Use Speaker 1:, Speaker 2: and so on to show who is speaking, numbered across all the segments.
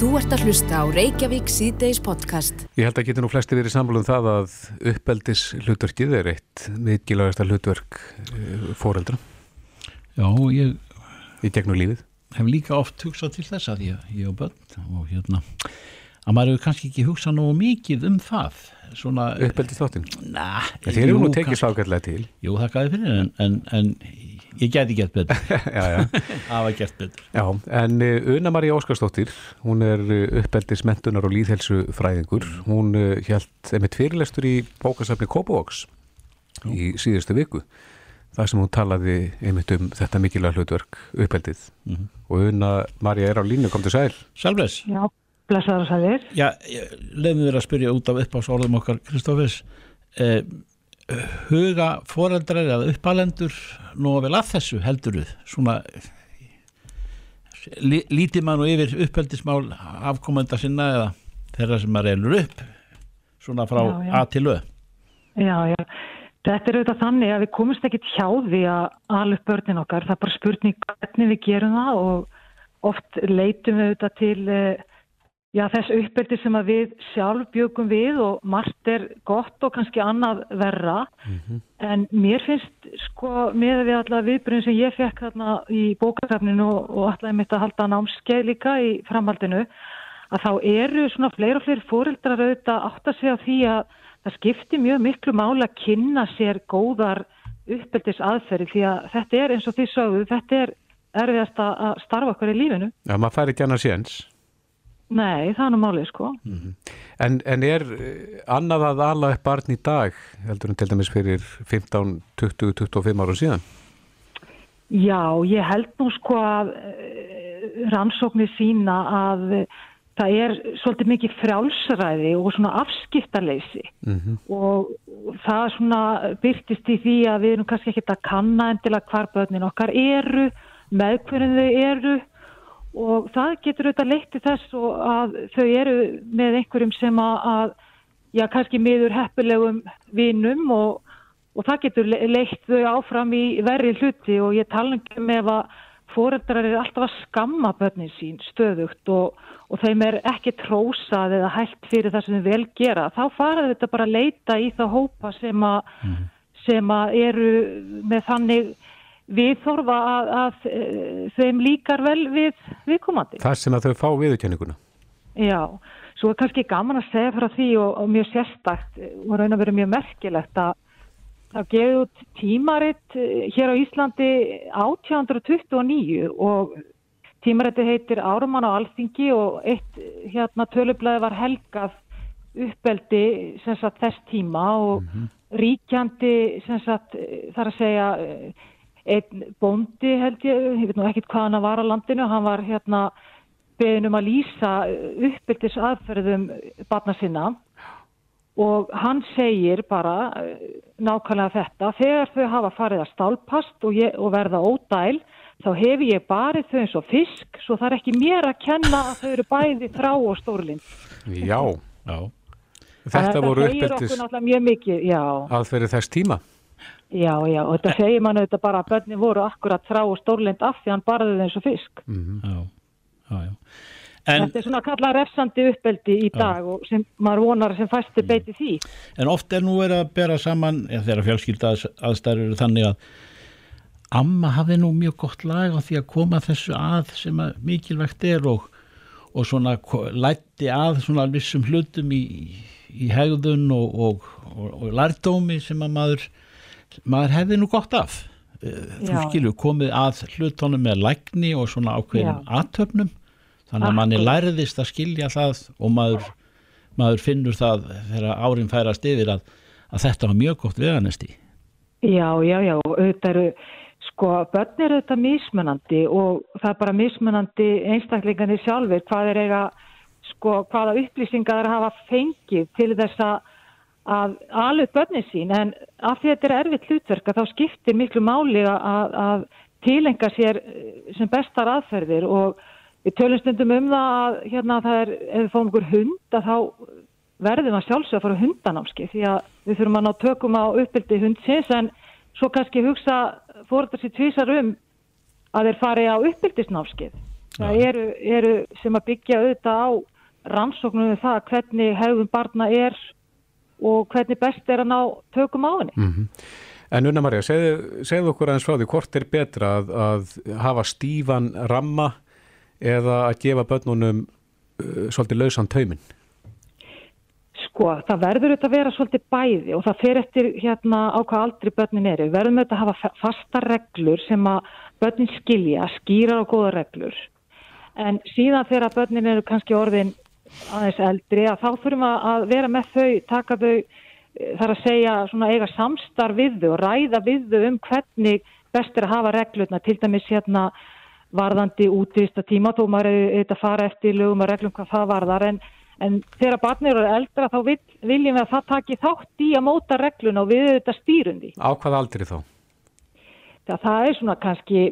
Speaker 1: Þú ert að hlusta á Reykjavík síðdeis podcast.
Speaker 2: Ég held að geta nú flesti verið samfélum það að uppeldis hlutverkið er eitt mikilvægasta hlutverk fóreldra
Speaker 3: Já, ég
Speaker 2: í gegnum lífið.
Speaker 3: hef líka oft hugsað til þess að ég, ég og börn og hérna að maður hefur kannski ekki hugsað nógu mikið um það svona,
Speaker 2: Uppeldis þáttinn.
Speaker 3: na,
Speaker 2: Þeir eru nú tekið slákallega til.
Speaker 3: Jú, þakkaði fyrir en, en, en ég geti gert betur
Speaker 2: já, já.
Speaker 3: hafa gert betur
Speaker 2: já, en uh, Una María Óskarsdóttir, hún er uh, uppeldis mentunar og líðhelsu fræðingur. Hún uh, held einmitt fyrirlestur í bókasafni Kópavóks í síðustu viku. Það sem hún talaði einmitt um þetta mikilvæg hlutverk uppeldið.
Speaker 3: Mhm.
Speaker 2: Og Una María er á línu, kom til sæl.
Speaker 3: Salves,
Speaker 4: Já, blessaður og sælir.
Speaker 3: já, leiðum við að spyrja út af uppáðsorðum okkar Kristófis eh, huga foreldrar eða uppalendur nú vel að þessu helduruð svona lí, lítið mann og yfir uppeldismál afkomenda sinna eða þeirra sem maður elur upp svona frá
Speaker 4: Já, já.
Speaker 3: A til Ö
Speaker 4: Já, já. Þetta er auðvitað þannig að við komumst ekkit hjá því að upp börnin okkar. Það er bara spurning hvernig við gerum það og oft leitum við auðvitað til eh, já, þess uppbyrdi sem að við sjálf bjögum við og margt er gott og kannski annað verra. En mér finnst sko með við alla viðbyrjun sem ég fekk þarna í bókasafninu og, alltaf mitt að halda námskeið líka í framhaldinu að þá eru svona fleiri og fleiri fóreldrar auðvitað átt að segja því að það skiptir mjög miklu máli að kynna sér góðar uppeldis aðferði því að þetta er eins og því sögðu, þetta er erfiðast að starfa okkur í lífinu.
Speaker 2: Já, maður fær ekki annars séns.
Speaker 4: Nei, það er nú málið sko.
Speaker 2: En, en er eh, annað að ala upp barn í dag, heldur en til dæmis fyrir 15, 20, 25 ára síðan?
Speaker 4: Já, ég held nú sko að eh, rannsóknir sína að það er svolítið mikið frjálsræði og svona afskiptarleysi og það svona byrtist í því að við erum kannski ekki að kanna endilega hvar börnin okkar eru, með hvernig þau eru og það getur auðvitað leitt til þess að þau eru með einhverjum sem að, að já, kannski miður heppilegum vinum og og það getur le- leitt þau áfram í verri hluti. Og ég tala um ef að foreldrar eru alltaf að skamma börnin sín stöðugt og, og þeim er ekki trósað eða hægt fyrir það sem þau vel gera þá fara þetta bara að leita í það hópa sem að, sem að eru með þannig viðþorfa að, að eh, þeim líkar vel við viðkomandi.
Speaker 2: Það sem að þau fá viðurkenninguna.
Speaker 4: Já, svo er kannski gaman að segja frá því og, og mjög sérstakt eh, og raun að vera mjög merkilegt að það gefið út tímaritt eh, hér á Íslandi 1829 og tímaritið heitir Árumann á Alþingi og eitt hérna tölublaði var helgað uppeldi sem sagt þess tíma og ríkjandi sem sagt eh, þar að segja einn bóndi held ég, ég veit nú ekkit hvað hann var á landinu, hann var hérna beðin um að lýsa uppeldis aðferðum barna sinna og hann segir bara eh, nákvæmlega þetta, þegar þau hafa farið að stálpast og, ég, og verða ódæl þá hef ég barið þau eins og fisk svo það er ekki mér að kenna að þau eru bæði þrá og stórlind.
Speaker 2: Já,
Speaker 3: Já,
Speaker 2: þetta voru
Speaker 4: mjög mikið, já,
Speaker 2: aðferði þess tíma.
Speaker 4: Já, já, og þetta segir mann auðvitað bara að börnin voru akkurat þrá og stórlind af því hann barði þau eins og fisk.
Speaker 3: já, já, já. En,
Speaker 4: Þetta er svona kallað refsandi uppeldi í dag og sem maður vonar sem fæstu beiti því.
Speaker 3: en oft er nú verið að bera saman ja, þegar fjölskylda aðstæður eru þannig að amma hafði nú mjög gott lag á því að koma þessu að sem að mikilvægt er og, og svona ko- lætti að svona vissum hlutum í, í hegðun og, og, og, og lærdómi sem að maður maður hefði nú gott af. Eh, þú
Speaker 4: Já.
Speaker 3: skilur komið að hlutunum með lækni og svona ákveðin aðtöfnum þannig að manni lærðist að skilja það og maður, maður finnur það þegar árin færast yfir að, að þetta var mjög gott veganesti.
Speaker 4: Já, já, já, auðvitað eru, sko, börn eru auðvitað mismunandi og það er bara mismunandi einstaklingarnir sjálfur hvað er eiga, sko, hvaða upplýsingar hafa fengið til þess að að alveg börnin sín en af því að þetta er erfitt hlutverk þá skiptir miklu máli að, að tilenga sér eh, sem bestar aðferðir og við tölum stundum um það að hérna það er, ef við fáum okkur hund að þá verðum að sjálfsögða að fara hundanámski því að við þurfum að ná tökum á uppbyldi hundsins en svo kannski hugsa fóruðar sér tvísar um að þeir fari á uppbyldisnámskið það eru, eru sem að byggja auðvitað á rannsóknum um það hvernig hefðum barna er og hvernig best er að ná tökum á henni.
Speaker 2: Mm En Unna Marja, segðu, segðu okkur aðeins frá því hvort er betra að, að hafa stífan ramma eða að gefa börnunum uh, svolítið lausan tauminn?
Speaker 4: Sko, það verður auðvitað að vera svolítið bæði og það fer eftir hérna á hvað aldrei börnin eru. Við verðum auðvitað að hafa fasta reglur sem að börnin skilja, skýra og góða reglur. En síðan þegar börnin eru kannski orðin aðeins eldri að þá þurfum að vera með þau, taka þau eh, þar að segja svona eiga samstarf við þau og ræða við þau um hvernig best er að hafa reglurna, til dæmis hérna varðandi útvista tíma, þó maður auðvitað að fara eftir lögum og reglum hvað það varðar en En þegar barnir eru eldra þá vil, viljum við að það taki þátt í að móta regluna og við auðvitað stýrundi.
Speaker 2: Á hvað aldrei þá?
Speaker 4: Það, það er svona kannski,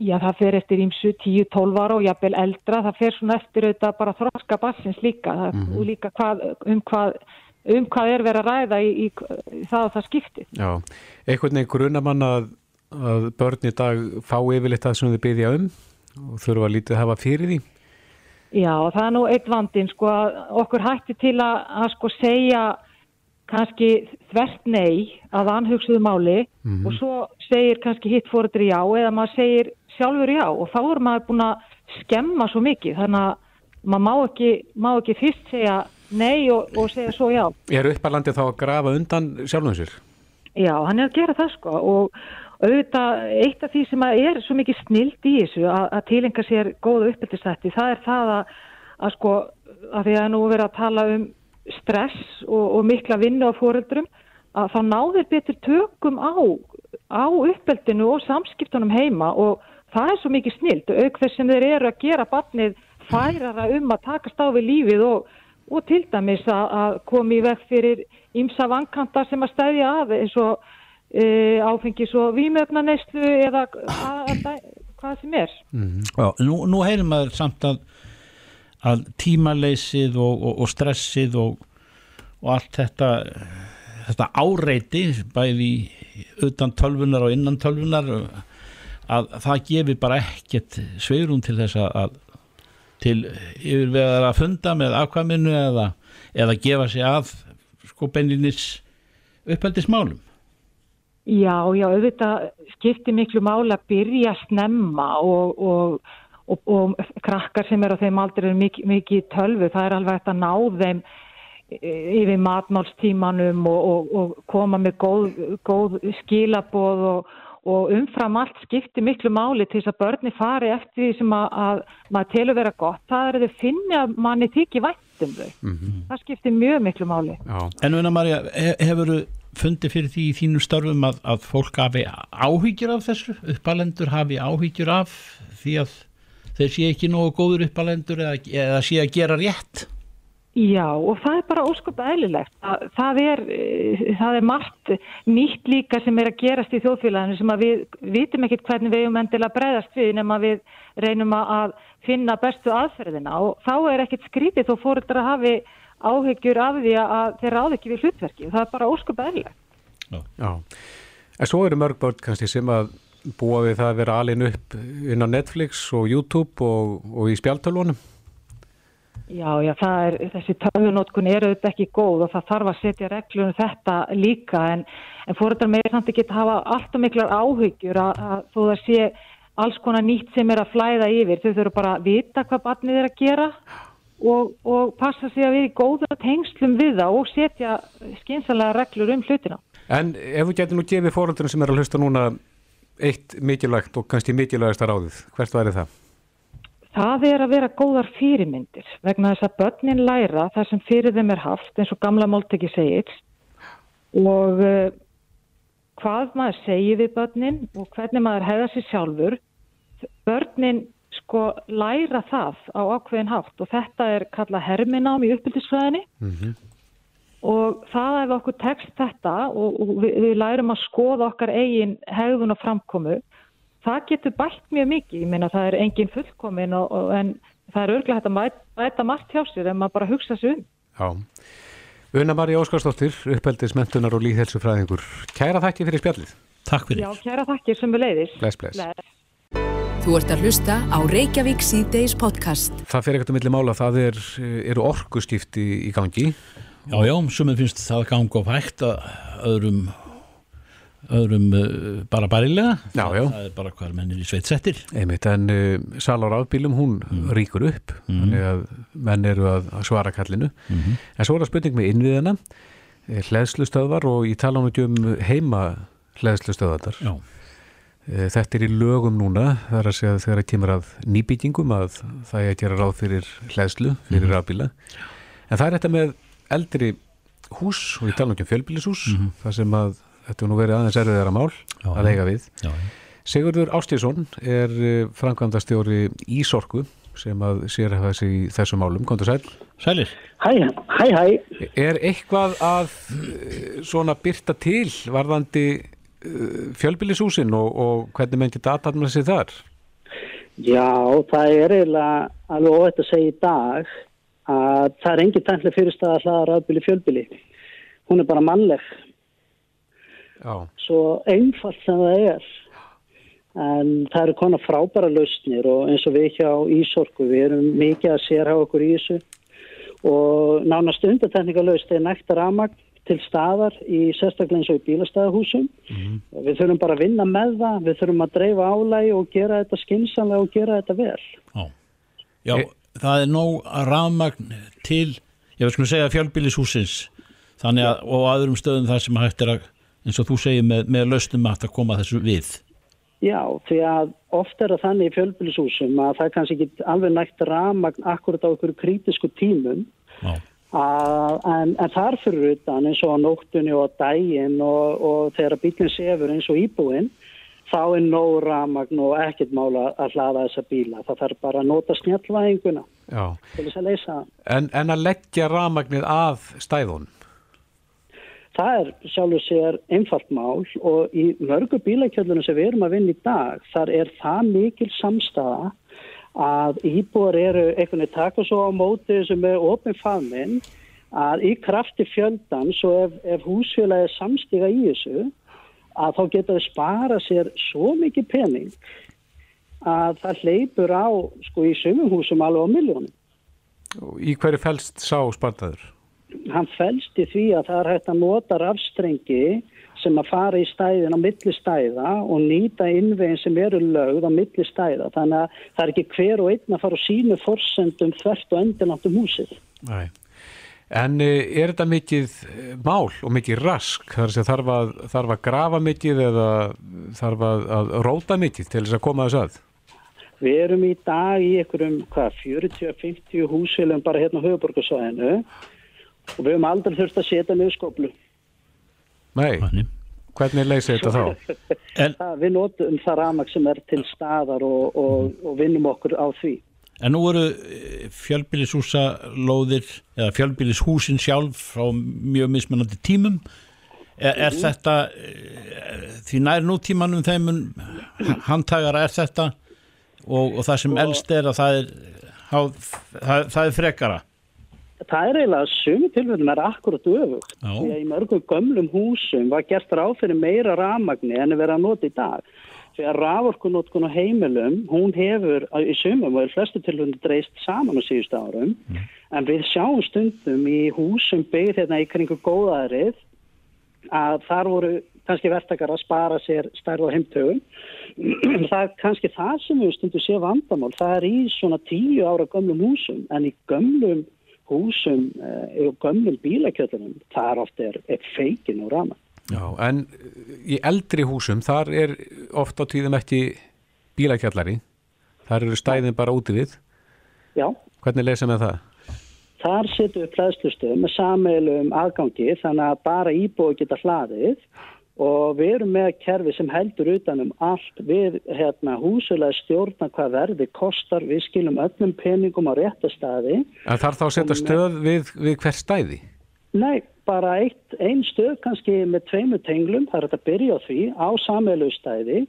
Speaker 4: já það fer eftir ímsu 10-12 ára og jafnvel eldra, það fer svona eftir auðvitað bara þróska bassins líka mm -hmm. og líka hvað, um, hvað, um hvað er verið að ræða í, í, í það og það skiptir.
Speaker 2: Já, einhvern veginn grunamann að, að börn í dag fá yfirleitt það sem þau byggja um og þurfa að lítið hafa fyrir því?
Speaker 4: Já, það er nú eitt vandin sko að okkur hætti til að, að sko segja kannski þvert nei að anhugsuðu máli mm -hmm. og svo segir kannski hitt fóruður já eða maður segir sjálfur já og þá er maður búin að skemma svo mikið þannig að maður má ekki, má ekki fyrst segja nei og, og segja svo já.
Speaker 2: Er uppalandi þá að grafa undan sjálfum sér?
Speaker 4: Já, hann er að gera það sko og auðvitað eitt af því sem er svo mikið snild í þessu að, að tilenga sér góða uppbyldistætti það er það að, að sko að því að nú verið að tala um stress og, og mikla vinnu á fóreldrum að þá náður betur tökum á, á uppbyldinu og samskiptunum heima og það er svo mikið snild og auk þess sem þeir eru að gera barnið færara um að takast á við lífið og, og til dæmis að, að komi í veg fyrir ímsa vankanta sem að stæðja að eins og e, áfengis og výmöfnaneyslu eða hvað sem er
Speaker 3: mm -hmm. Já, nú, nú heyrim maður samt að, að tímaleysið og, og, og stressið og, og allt þetta þetta áreiti bæði utan tölvunar og innan tölvunar að það gefi bara ekkert sveirum til þess að til yfirvegar að funda með afkvæminu eða, eða gefa sig að sko benninis upphaldismálum
Speaker 4: Já, já, auðvitað skiptir miklu mála að byrja að snemma og, og, og, og krakkar sem er á þeim aldrei er mikið, mikið tölvu, það er alveg eftir að ná þeim e, yfir matmálstímanum og koma með góð, góð skilaboð og umfram allt skiptir miklu máli til þess að börni fari eftir því sem að, að maður telur vera gott, það er að þau finna að manni þykir vættum þau. Mm -hmm. Það skiptir mjög miklu máli.
Speaker 3: Já. En Una Marja, hefur þú fundi fyrir því í þínum störfum að, að fólk hafi áhyggjur af þessu, uppalendur hafi áhyggjur af því að þeir sé ekki nógu góður uppalendur eða, eða sé að gera rétt?
Speaker 4: Já og það er bara ósköp eðlilegt. Það, það, er, eh, það er margt nýtt líka sem er að gerast í þjóðfélaginu sem að við vitum ekkert hvernig við um endilega breyðast við nema við reynum að finna bestu aðferðina og þá er ekkert skrítið þó fóröldur að hafi áhyggjur af því að þeir ráð ekki við hlutverki það er bara óskup eðlilegt.
Speaker 2: Já. Já, en svo eru mörg börn kannski sem að búa við það að vera alin upp inn á Netflix og YouTube og, og í spjaltölunum.
Speaker 4: Já, já, er, þessi töfunótkun eru auðvitað ekki góð og það þarf að setja reglunum þetta líka en, en fóröldar með samt ekki hafa alltaf miklar áhyggjur að, að þó það sé alls konar nýtt sem er að flæða yfir. Þau þurfu bara að vita hvað barnið er að gera og, og passa sig að við í góða tengslum við það og setja skynsalega reglur um hlutina.
Speaker 2: En ef þú getur nú gefið fóröldunum sem er að hlusta núna eitt mikilvægt og kannski mikilvægast að ráðið, hvert væri það?
Speaker 4: Það er að vera góðar fyrirmyndir vegna þess að börnin læra það sem fyrir þeim er haft eins og gamla málteki segir og uh, hvað maður segir við börnin og hvernig maður hefða sér sjálfur börnin sko læra það á ákveðin haft og þetta er kallað herminám í uppbyldisfræðinni mm -hmm. Og það ef okkur tekst þetta og, og við, við lærum að skoða okkar eigin hegðun og framkomu það getur bætt mjög mikið, ég meina það er engin fullkomin og, og, en það er örglega hægt að bæta margt hjá sér en maður bara hugsa sér um.
Speaker 2: Já, Una Marí Óskarsdóttir uppeldismentunar og líðhelsufræðingur Kæra þakki fyrir spjallið.
Speaker 3: Takk fyrir.
Speaker 4: Já, kæra þakki sem við leiðis
Speaker 2: Bless, bless, bless.
Speaker 1: Þú ert að hlusta á Reykjavík C-Days podcast.
Speaker 2: Það fer ekkert um milli mála, það er, eru orkuskipti í gangi.
Speaker 3: Já, já, sumið finnst það ganga of hægt að öðrum, öðrum uh, bara bærilega.
Speaker 2: Já, já.
Speaker 3: Það er bara hvað mennir í sveitsettir.
Speaker 2: Einmitt, en uh, salar afbílum, hún ríkur upp, þannig að menn eru að, að svara kallinu. En svo er það spurning með innviðina, hleðslustöðvar og ég tala ekki um heima Eh, Þetta er í lögum núna, það er að segja þegar það kemur að nýbyggingum að það er að gera ráð fyrir hlæðslu, fyrir mm rafbíla. En það er þetta með eldri hús, og ég tala ekki um fjölbílishús, það sem að þetta nú verið aðeins erfiðara mál
Speaker 3: Já,
Speaker 2: að
Speaker 3: já.
Speaker 2: eiga við.
Speaker 3: já,
Speaker 2: Sigurður Ástíðsson er framkvæmdastjóri Ísorku sem að sérhafa sig í þessum málum, komdu sæl.
Speaker 3: sælir.
Speaker 5: Hæ, hæ, hæ.
Speaker 2: Er eitthvað að eh, svona byrta til varðandi uh, fjölbílishúsin og, og hvernig menn geta aðtatna sig þar?
Speaker 5: Já, það er eiginlega alveg óvægt að segja í dag að það er engin tæmlega fyrirstað að hlaða rafbíli fjölbíli. Hún er bara mannleg,
Speaker 2: Já,
Speaker 5: svo einfalt sem það er. En það eru konar frábæra lausnir og eins og við hjá Ísorku, við erum mikið að sérhafa okkur í þessu og nánast undartekningalöst er nægt ramagn til staðar í sérstaklega eins og í bílastæðahúsum. Við þurfum bara að vinna með það, við þurfum að dreifa álægi og gera þetta skinsamlega og gera þetta vel.
Speaker 3: Já, já það er nóg rafmagn til, ég veist sko segja fjölbýlishúsins, þannig að, og aðurum stöðum þar sem hægt er að, eins og þú segir, með, með lausnum að koma þessu við.
Speaker 5: Já, því að oft er það þannig í fjölbýlishúsum að það er kannski ekki alveg nægt ramagn akkurat á einhverju krítisku tímum.
Speaker 3: Já,
Speaker 5: að, en, en þar fyrir utan eins og á nóttunni og á daginn og, og þegar bílinn sefur eins og íbúinn þá er nóg ramagn og ekkert mála að hlaða þessa bíla. Það þarf bara að nota snjallvæðinguna til þess að leysa.
Speaker 2: En, en að leggja rafmagnið að stæðun?
Speaker 5: Það er sjálfur sér einfalt mál og í mörgu bílakjöldunum sem við erum að vinna í dag, þar er það mikil samstafa að íbúar eru einhvern veginn taka svo á móti sem er ofin faðminn að í krafti fjöldan svo ef, ef húsfélagi samstiga í þessu að þá geta þau spara sér svo mikið pening að það hleypur á sko í sumum húsum alveg á miljónum.
Speaker 2: Í hverju fælst sá spartaður?
Speaker 5: hann fælst í því að það er hægt að nota rafstrengi sem að fara í stæðin á milli stæða og nýta innvegin sem eru lögð á milli stæða. Þannig að það er ekki hver og einn að fara á sínu forsendum þvert og endilangt um húsið.
Speaker 2: Nei. En eh, er þetta mikið eh, mál og mikið rask? Er segja, þarf að, þarf að grafa mikið eða þarf að, að róta mikið til þess að koma þess að?
Speaker 5: Við erum í dag í einhverjum hvað, 40-50 húsfélum bara hérna á höfuborgarsvæðinu og við höfum aldrei þurft að setja niður skoplu.
Speaker 2: Nei, hvernig leysi þetta þá?
Speaker 3: En,
Speaker 5: við notum það ramag sem er til staðar og, og, og vinnum okkur á því.
Speaker 3: En nú eru fjölbýlishúsa lóðir, eða fjölbýlishúsin sjálf frá mjög mismunandi tímum. Er, er þetta, eh, því nær nútímanum þeimun handtagara er þetta og, og það sem elst er að það er, það, það, það er frekara.
Speaker 5: Það er eiginlega sumi tilfellum er akkurat öfugt. Því að í mörgum gömlum húsum var gert ráð fyrir meira rafmagni en er verið að nota í dag. Að raforkunótkun á heimilum, hún hefur í sumum og í flestu tilfellum dreist saman á síðustu árum. En við sjáum stundum í húsum byggð hérna í kringu góðaðrið að þar voru kannski verktakar að spara sér stærð á heimtögum. það er kannski það sem við stundum sé vandamál. Það er í svona tíu ára gömlum húsum en í gömlum húsum eh, og gömlum bílakjöldunum þar oft er, feikin og rama.
Speaker 2: Já, en í eldri húsum, þar er oft á tíðum ekki bílakjallari. Þar eru stæðin bara úti við.
Speaker 5: Já,
Speaker 2: Hvernig leysa með það?
Speaker 5: þar setjum við hlæðslustöðum með sameilum aðgangi þannig að bara íbúi geta hlaðið og við erum með kerfi sem heldur utanum allt við hérna, húsulega stjórna hvað verði kostar, við skilum öllum peningum á réttastæði
Speaker 2: En þarf þá setja stöð við, við hver stæði?
Speaker 5: Nei, bara eitt, ein stöð kannski með tveimu tenglum, það er að byrja á því á samveilustæði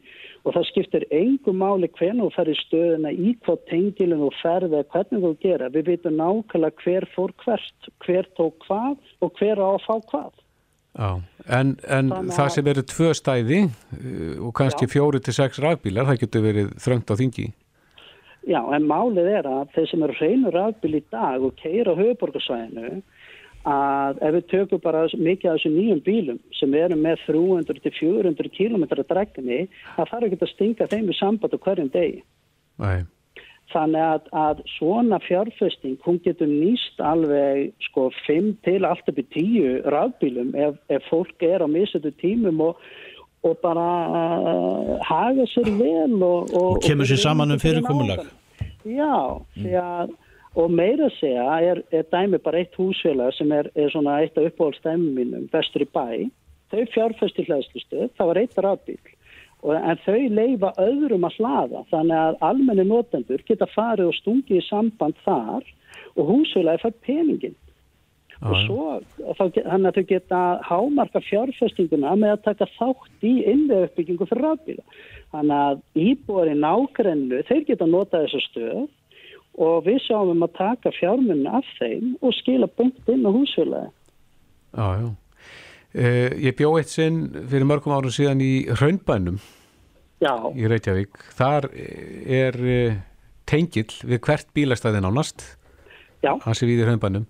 Speaker 5: og það skiptir engum máli hvernig þú ferð í stöðuna í hvað tengilum þú ferð eða hvernig þú gera. Við veitum nákvæmlega hver fór hvert, hver tók hvað og hver á að fá hvað.
Speaker 2: Já, en, en
Speaker 5: Þannig
Speaker 2: það
Speaker 5: að-
Speaker 2: sem eru tvö stæði uh, og kannski fjóri til sex rafbílar, það getur verið þröngt á þingi.
Speaker 5: Já, en málið er að þeir sem eru reynur rafbíl í dag og keira höfuborgarsvæðinu að ef við tökum bara mikið af þessum nýjum bílum sem eru með 300 til 400 km dregni, það þarf ekki að stinga þeim í samband á hverjum degi.
Speaker 2: Nei,
Speaker 5: Þannig að, að svona fjárfesting, hún getur nýst alveg sko 5 til allt upp í 10 rafbílum ef, ef fólk er á misötu tímum og, og bara uh, haga sér vel og, og,
Speaker 3: Og kemur sér saman um fyrirkomulag.
Speaker 5: Já, því að og meira að segja er, er dæmi bara eitt húsfélag sem er, er svona eitt af uppáhaldstæmum mínum, vestur í bæ. Þau fjárfesti hlæðslustöð, það var eitt rafbíl en þau leifa öðrum að hlaða þannig að almenni notendur geta farið og stungið í samband þar og húsfélagi fær peningin og svo og get- þannig að þau geta hámarka fjárfestinguna með að taka þátt í innvega uppbyggingu fyrir rafbíla. Þannig að íbúar í nágrennu þeir geta notað þessu stöð og við sjáum um að taka fjármunni af þeim og skila bunkt inn á húsfélagi
Speaker 2: já, já. Uh, ég bjó eitt sinn fyrir mörgum árum síðan í Hraunbænum
Speaker 5: Já,
Speaker 2: í Reykjavík. Þar er uh, tengill við hvert bílastæði nánast,
Speaker 5: já,
Speaker 2: hansi við í Hraunbænum.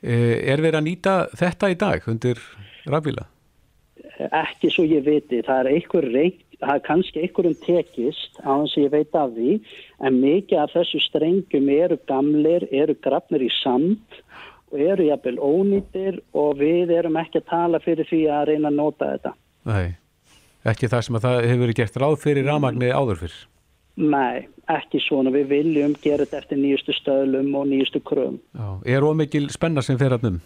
Speaker 2: Uh, er verið að nýta þetta í dag undir rafbíla?
Speaker 5: ekki svo ég viti, það er einhver reynt, það er kannski einhverjum tekist á þess að ég veit af því, en mikið af þessu strengum eru gamlir, eru grafnir í sand og eru jafnvel ónýtir og við erum ekki að tala fyrir því að reyna að nota þetta.
Speaker 2: Nei, ekki það sem að það hefur verið gert ráð fyrir rafmagni áður fyrr.
Speaker 5: Nei, ekki svona, við viljum gera þetta eftir nýjustu stöðlum og nýjustu kröfum.
Speaker 2: Já. Er ómikil spenna sem fer að um?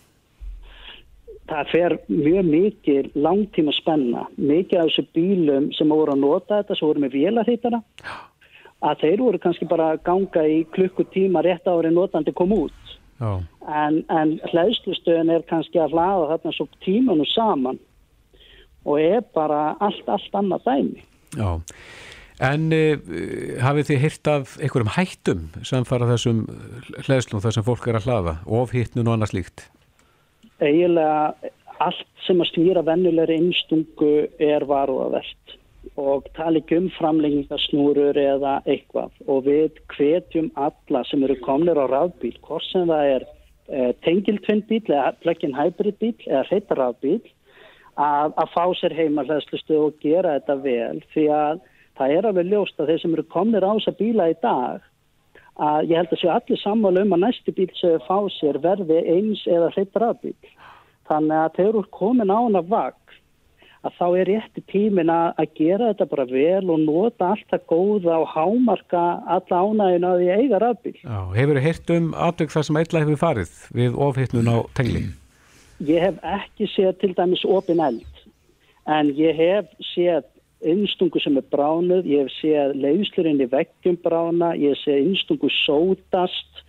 Speaker 5: Það fer mjög mikið langtíma spenna, mikið af þessu bílum sem voru að nota þetta, sem voru með vélarhýtara, að þeir voru kannski bara að ganga í klukkutíma rétt ári notandi kom út.
Speaker 2: Já,
Speaker 5: En, en hlæðslustöðin er kannski að hlaða þarna svo tímanu saman og er bara allt, allt annað dæmi.
Speaker 2: já. En uh, hafið þið hýrt af einhverjum hættum sem fara þessum hlæðslum þar sem fólk er að hlaða, ofhittnun og annað slíkt?
Speaker 5: Eiginlega allt sem að stýra vennulegri innstungu er varúavert og tala ekki um framlengingasnúrur eða eitthvað. Og við hvetjum alla sem eru komnir á rafbíl, hvort sem það er eh, tengiltvinnbíl eða plug-in hybrid bíl eða hreita rafbíl að, að fá sér heima hlæðslustu og gera þetta vel. Því að það er alveg ljóst að þeir sem eru komnir á þessa bíla í dag að ég held að séu allir sammála um að næsti bíl sem þau fá sér verði eins eða hreitt rafbíl. Þannig að þeir eru komin á hana vagn að þá er rétti tímin að, gera þetta bara vel og nota allt það góða og hámarka alla ánægin að því eiga rafbíl.
Speaker 2: Já, hefur þið hýrt um atveg það sem eitthvað hefur farið við ofhittnun á tengli?
Speaker 5: Ég hef ekki séð til dæmis opin eld en ég hef séð innstungu sem er bránuð, ég hef séð leiðslurinn í veggjum brána, ég hef séð innstungu sótast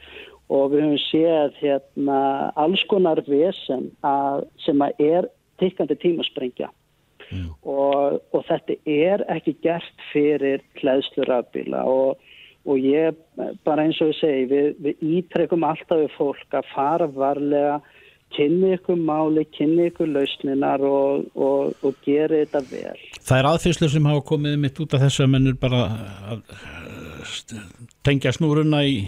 Speaker 5: og við höfum séð hérna, alls konar vesen að, sem að er tikkandi tímasprengja. Og, og þetta er ekki gert fyrir hlæðslurafbíla og, og ég bara eins og ég segi, við, við ítrekkum alltaf við fólk að fara varlega kynni ykkur máli, kynni ykkur lausninar og, og, og gera þetta vel.
Speaker 3: Það er aðfyrslur sem hafa komið mitt út af þessu að mennur bara tengja snúruna í,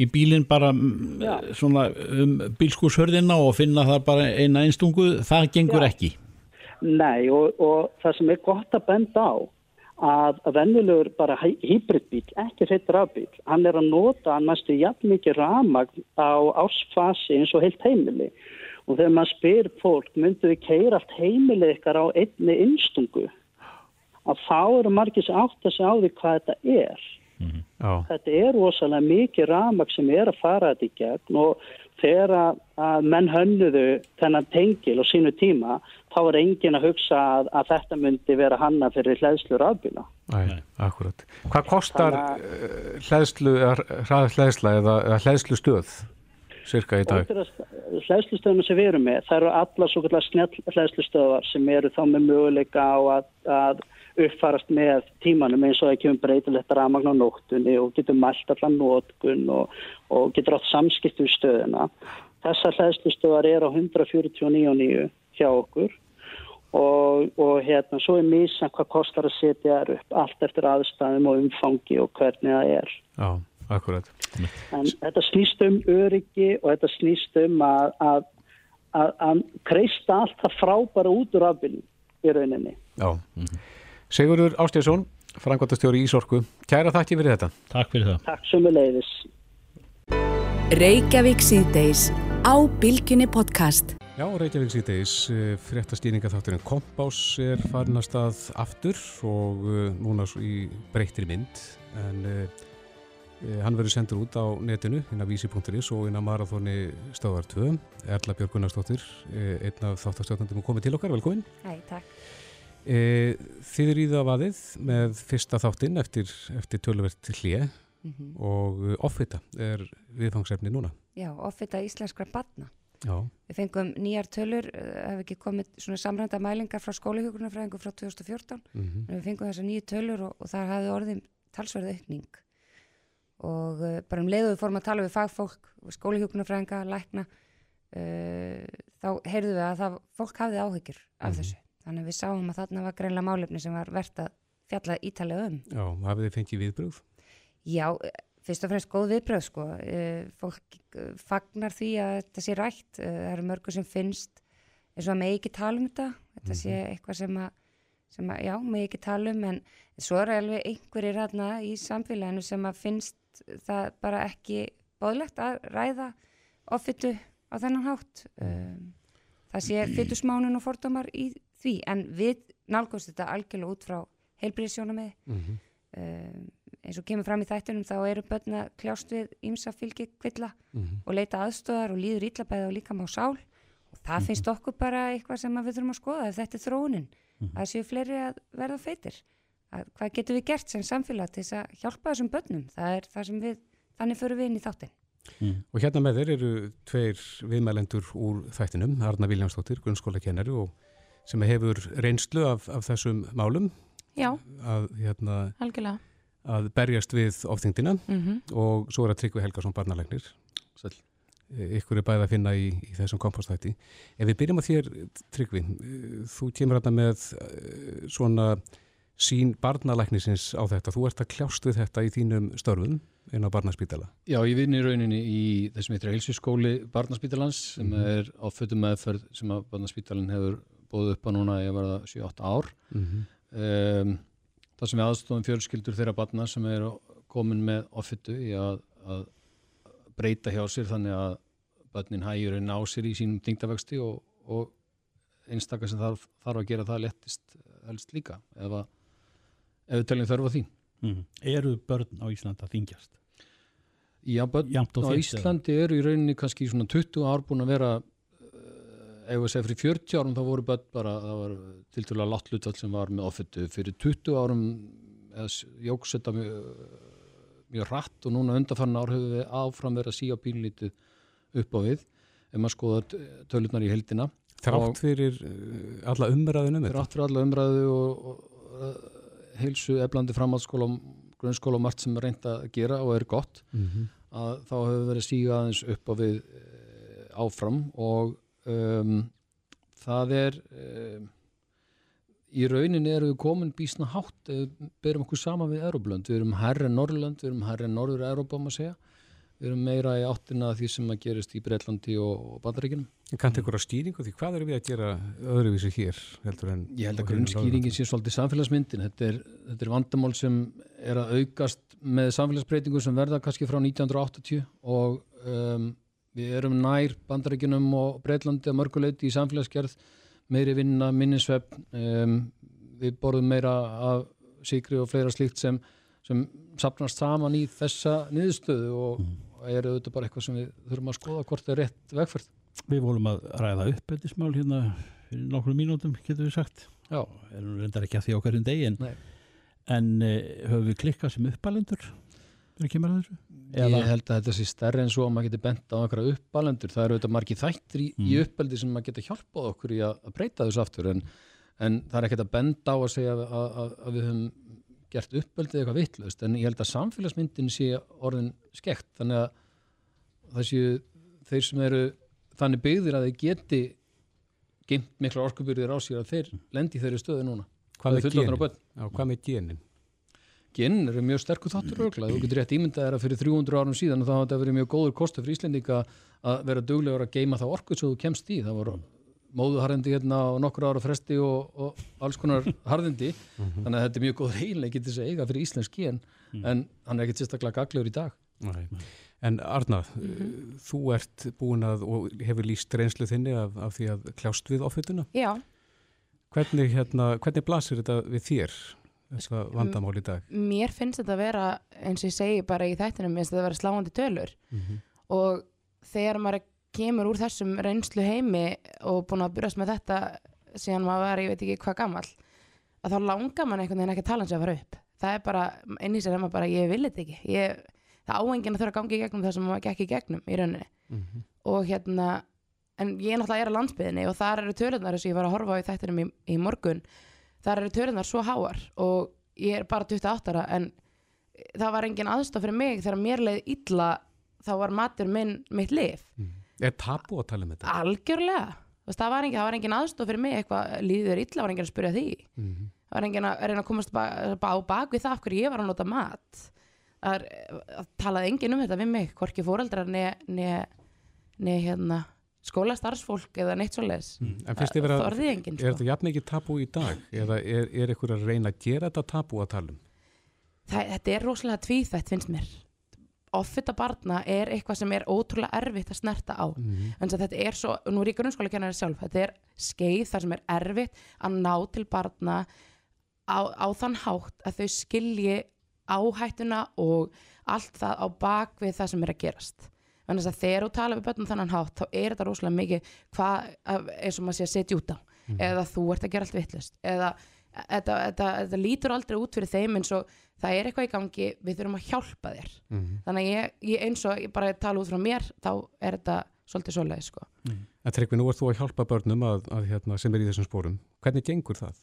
Speaker 3: í bílinn bara mm,
Speaker 5: Já.
Speaker 3: svona um bílskúshörðina og finna það bara eina einstungu, það gengur
Speaker 5: Já.
Speaker 3: ekki.
Speaker 5: Nei og, og það sem er gott að benda á að að venjulegur bara hy- hybridbíl, ekki hreitt rafbíl, hann er að nota næstu jafn mikið ramagn á ásfasi eins og heilt heimili. Og þegar maður spyr fólk, myndu við keira allt heimilið ykkar á einni innstungu? Að þá eru margir sem átt að segja á því hvað þetta er
Speaker 2: Já,
Speaker 5: þetta er rosalega mikið ramag sem er að fara þetta í gegn og þegar að, menn hönnuðu þennan tengil og sínu tíma þá er engin að hugsa að, að þetta myndi vera hanna fyrir hlæðslur afbíla.
Speaker 2: Æ, akkurat. Hvað kostar uh, hlæðslu, hlæðsla eða, eða hlæðslu stöð cirka í dag?
Speaker 5: Hlæðslustöðunum sem við erum með, það eru alla svo kallar snjall hlæðslustöðar sem eru þá með möguleika á að, að uppfarast með tímanum eins og það kemur breytilegt ramagn á nóttunni og getur mælt allan nótkun og, og getur átt samskipt við stöðuna Þessar hlæðslustöðar er á 149.9 hjá okkur og, og hérna svo er mísan hvað kostar að setja þær upp allt eftir aðstæðum og umfangi og hvernig það er.
Speaker 2: Já, akkurat.
Speaker 5: En þetta snýst um öryggi og þetta snýst um að, að, að, að kreista allt það frábæra út úr afbyrjum í rauninni.
Speaker 2: Já. Sigurður Ástjásson, frangværtastjóri í Ísorku. Kæra þakki fyrir þetta.
Speaker 3: Takk fyrir það.
Speaker 5: Takk sem við leiðis.
Speaker 1: Reykjavík síðdeis á Bilginni podcast.
Speaker 2: Já, Reykjavík síðdeis, fréttastýninga þátturinn Kompás er farin að stað aftur og uh, núna í breyttir mynd en uh, hann verður sendur út á netinu inn á vísi.is og inn á marathóni stöðar 2. Erla Björg Gunnarsdóttir, uh, einn af þáttarstjórnandum og komið til okkar, velkomin.
Speaker 6: Hæ, takk.
Speaker 2: E, þið eru í það vaðið með fyrsta þáttinn eftir, eftir tölvert hlið
Speaker 6: Mm -hmm.
Speaker 2: og offita er viðfangsefni núna.
Speaker 6: Já, offita íslenskra batna.
Speaker 2: Já.
Speaker 6: Við fengum nýjar tölur, hefur ekki komið svona samrænda mælingar frá skólihjókunarfræðingu frá 2014.
Speaker 2: Mm -hmm.
Speaker 6: Við fengum þessar nýju tölur og, og þar hafði orðin talsverðu aukning. Og uh, bara um leiðu við fórum að tala við fagfólk, skólihjókunarfræðinga, lækna, uh, þá heyrðu við að það, fólk hafði áhyggjur af mm -hmm. þessu. Þannig við sáum að þarna var greinlega málefni sem var verðt að fjalla ítalega um.
Speaker 2: Já, hafið þið fengið viðbröð?
Speaker 6: Já, fyrst og fremst góð viðbröð sko. Fólk fagnar því að þetta sé rætt. Það eru mörgur sem finnst eins og að með ekki tala um þetta. Þetta sé eitthvað sem að, sem að já, með ekki tala um en svo er alveg einhverjir hérna í samfélaginu sem að finnst það bara ekki bóðlegt að ræða ofittu á þennan hátt. Það sé fytusmánun og fordómar í því en við nálgumst þetta algjörlega út frá heilbríðisjónamið. Mm -hmm. um, eins og kemur fram í þættunum þá eru börn að kljást við ímsa fylgi kvilla mm -hmm. og leita aðstöðar og líður íllabæði og líka má sál og það mm -hmm. finnst okkur bara eitthvað sem við þurfum að skoða ef þetta er þróunin -hmm. að séu fleiri að verða feitir að, hvað getur við gert sem samfélag til þess að hjálpa þessum börnum? Það er það sem við, þannig förum við inn í þáttin
Speaker 2: Og hérna með þeir eru tveir viðmælendur úr þættinum Arna Viljámsdóttir, grunnskóla kennari og sem hefur reynslu af, af þessum málum.
Speaker 7: Já,
Speaker 2: að, hérna,
Speaker 7: algjörlega.
Speaker 2: að berjast við ofþyngdina.
Speaker 7: Mm -hmm.
Speaker 2: og svo er að Tryggvi Helgason barnalegnir.
Speaker 8: Sæl.
Speaker 2: ykkur er bæði að finna í, í þessum kompostætti ef við byrjum á þér Tryggvi þú kemur hérna með svona sín barnalegnisins á þetta þú ert að kljást við þetta í þínum störfum inn á barnaspítala
Speaker 8: Já, ég vinn í rauninni í þessum heitir heilsuskóli barnaspítalans sem mm -hmm. er á fötum meðferð sem að barnaspítalin hefur bóðið upp á núna ég verða 7-8 ár mm -hmm. um, það sem við aðstofum fjölskyldur þeirra barna sem er komin með ofittu í að, að breyta hjá sér þannig að barnin hægur en ná sér í sínum þingdavexti og, og einstakar sem þarf, þarf að gera það lettist helst líka ef, að, ef við teljum þörfa því.
Speaker 3: Mm. Eru börn á Íslanda þingjast?
Speaker 8: Já, börn á Íslandi eru í rauninni kannski svona 20 ár búin að vera ef við segja fyrir 40 árum þá voru börn bara, það var til dæla látt hlutvall sem var með ofittu, fyrir 20 árum jóks þetta mjög, mjög rætt og núna undanfann ár hefur við áfram verið að síja pínlítið upp á við. Ef maður skoða tölurnar í heldina
Speaker 2: Þrátt fyrir alla umræðinu
Speaker 8: Þrátt fyrir alla umræðu og, og, og heilsu eflandi framhaldsskóla grunnskóla og margt sem er reynd að gera og er gott mm -hmm. að þá hefur verið síga aðeins upp á við áfram og Um, það er um, í rauninni erum við komin bísna hátt við berum okkur saman við Európlönd við erum herra Norrlönd, við erum herra Norður Európa maður segja, við erum meira í áttina því sem að gerist í Breitlandi og, Bandaríkinum.
Speaker 2: Kannt ykkur á stýringu því hvað eru við að gera öðruvísi hér
Speaker 8: Ég held að grunnskýringin sé svolítið samfélagsmyndin þetta er, þetta er vandamál sem er að aukast með samfélagsbreytingu sem verða kannski frá 1980 og um, Við erum nær bandarækjunum og Breitlandi að mörguleiti í samfélagsgerð, meiri vinna, minnisvepp, um, við borðum meira af síkri og fleira slíkt sem, sem sapnast saman í þessa niðurstöðu og mm. Er auðvitað bara eitthvað sem við þurfum að skoða hvort það er rétt vegferð.
Speaker 3: Við volum að ræða upp þetta smál hérna fyrir nokkru mínútum, getur við sagt.
Speaker 8: Já.
Speaker 3: Erum reyndar ekki að því okkarinn degi en, en uh, höfum við klikkað sem uppalendur? þegar kemur að þessu?
Speaker 8: Eða? Ég held að þetta sé stærri en svo að maður getur bent á einhverja uppalendur. Það eru auðvitað margi þættir í, mm. í uppeldi sem maður getur hjálpað okkur í að, að breyta þessu aftur en, en það er ekkert að benda á að segja að, að, að við höfum gert uppeldið eitthvað vittlust en ég held að samfélagsmyndin sé orðin skekt þannig að það séu þeir sem eru þannig byggðir að þeir geti geimt mikla orkubyrðir á sér að þeir lendi þeirri stöðu núna
Speaker 2: Hvað með
Speaker 8: Það er
Speaker 2: genin? Já, hvað með genin?
Speaker 8: Gen eru mjög sterkur þáttur örgla, þú getur rétt ímyndað að fyrir 300 árum síðan og það hafa verið mjög góður kostu fyrir Íslendinga að vera duglegur að geima það orku svo þú kemst í, það voru móðuharðindi hérna á nokkur ára fresti og, og alls konar harðindi. Þannig að þetta er mjög góður heilegi til þess að eiga fyrir íslensk gen en hann er ekkert sérstaklega gaglegur í dag.
Speaker 2: Nei. En Arna, þú ert búin að og hefur líst reynslu þinni af, af því að kljást við offituna.
Speaker 7: Já,
Speaker 2: Hvernig, hérna, hvernig blasir þetta við þér, þessa vandamál í dag?
Speaker 7: mér finnst þetta að vera eins og ég segi bara í þættinum mér finnst þetta að vera sláandi tölur. Og þegar maður kemur úr þessum reynslu heimi og búin að byrjast með þetta síðan maður var, ég veit ekki hvað gamall að þá langar mann einhvern veginn ekki að tala hans að fara upp. Það er bara, inn í sér er maður bara ég vil þetta ekki, ég, það áengin að þurfa að gangi í gegnum það sem maður gekk í gegnum í rauninni. Og hérna en ég náttúrulega er á landsbyðinni og þar eru tölunar eins og ég var að horfa á í þættinum í, í morgun þar eru tölunar svo háar og ég er bara 28 ára en það var engin aðstof fyrir mig. Þegar mér leið illa þá var matur minn mitt lif
Speaker 2: Er tabu að tala um þetta?
Speaker 7: algjörlega veist, það, var engin, engin aðstof fyrir mig eitthvað líður illa var engin að spyrja því það var engin að reyna að komast ba ba á bak við það af hverju ég var að nota mat það er, að talaði engin um þetta við mig hvorki fóreldrar ne, ne, ne hérna, skólastarfsfólk eða neitt svoleiðis
Speaker 2: En finnst þið vera,
Speaker 7: það orðið enginn
Speaker 2: er
Speaker 7: sko.
Speaker 2: þetta jafn mikið tabu í dag? Eða er, er ykkur að reyna að gera þetta tabu að tala um?
Speaker 7: það, þetta er rosalega tvíþætt finnst mér offita barna er eitthvað sem er ótrúlega erfitt að snerta á. En þetta er svo, nú er ég grunnskóla kennari sjálf þetta er skeið þar sem er erfitt að ná til barna á, á þann hátt að þau skilji áhættuna og allt það á bak við það sem er að gerast. Þannig að þegar þú tala við börnum þannig hátt þá er þetta rosalega mikið hvað, eins og maður sé að setja út á. Eða þú ert að gera allt vittlust eða þetta, þetta, þetta lítur aldrei út fyrir þeim eins og það er eitthvað í gangi við þurfum að hjálpa þér. Þannig að ég, ég eins og ég bara tala út frá mér þá er þetta svolítið svoleið sko.
Speaker 2: En Tryggvi, nú ert þú að hjálpa börnum að, að, hérna, sem er í þessum spórum. Hvernig gengur það?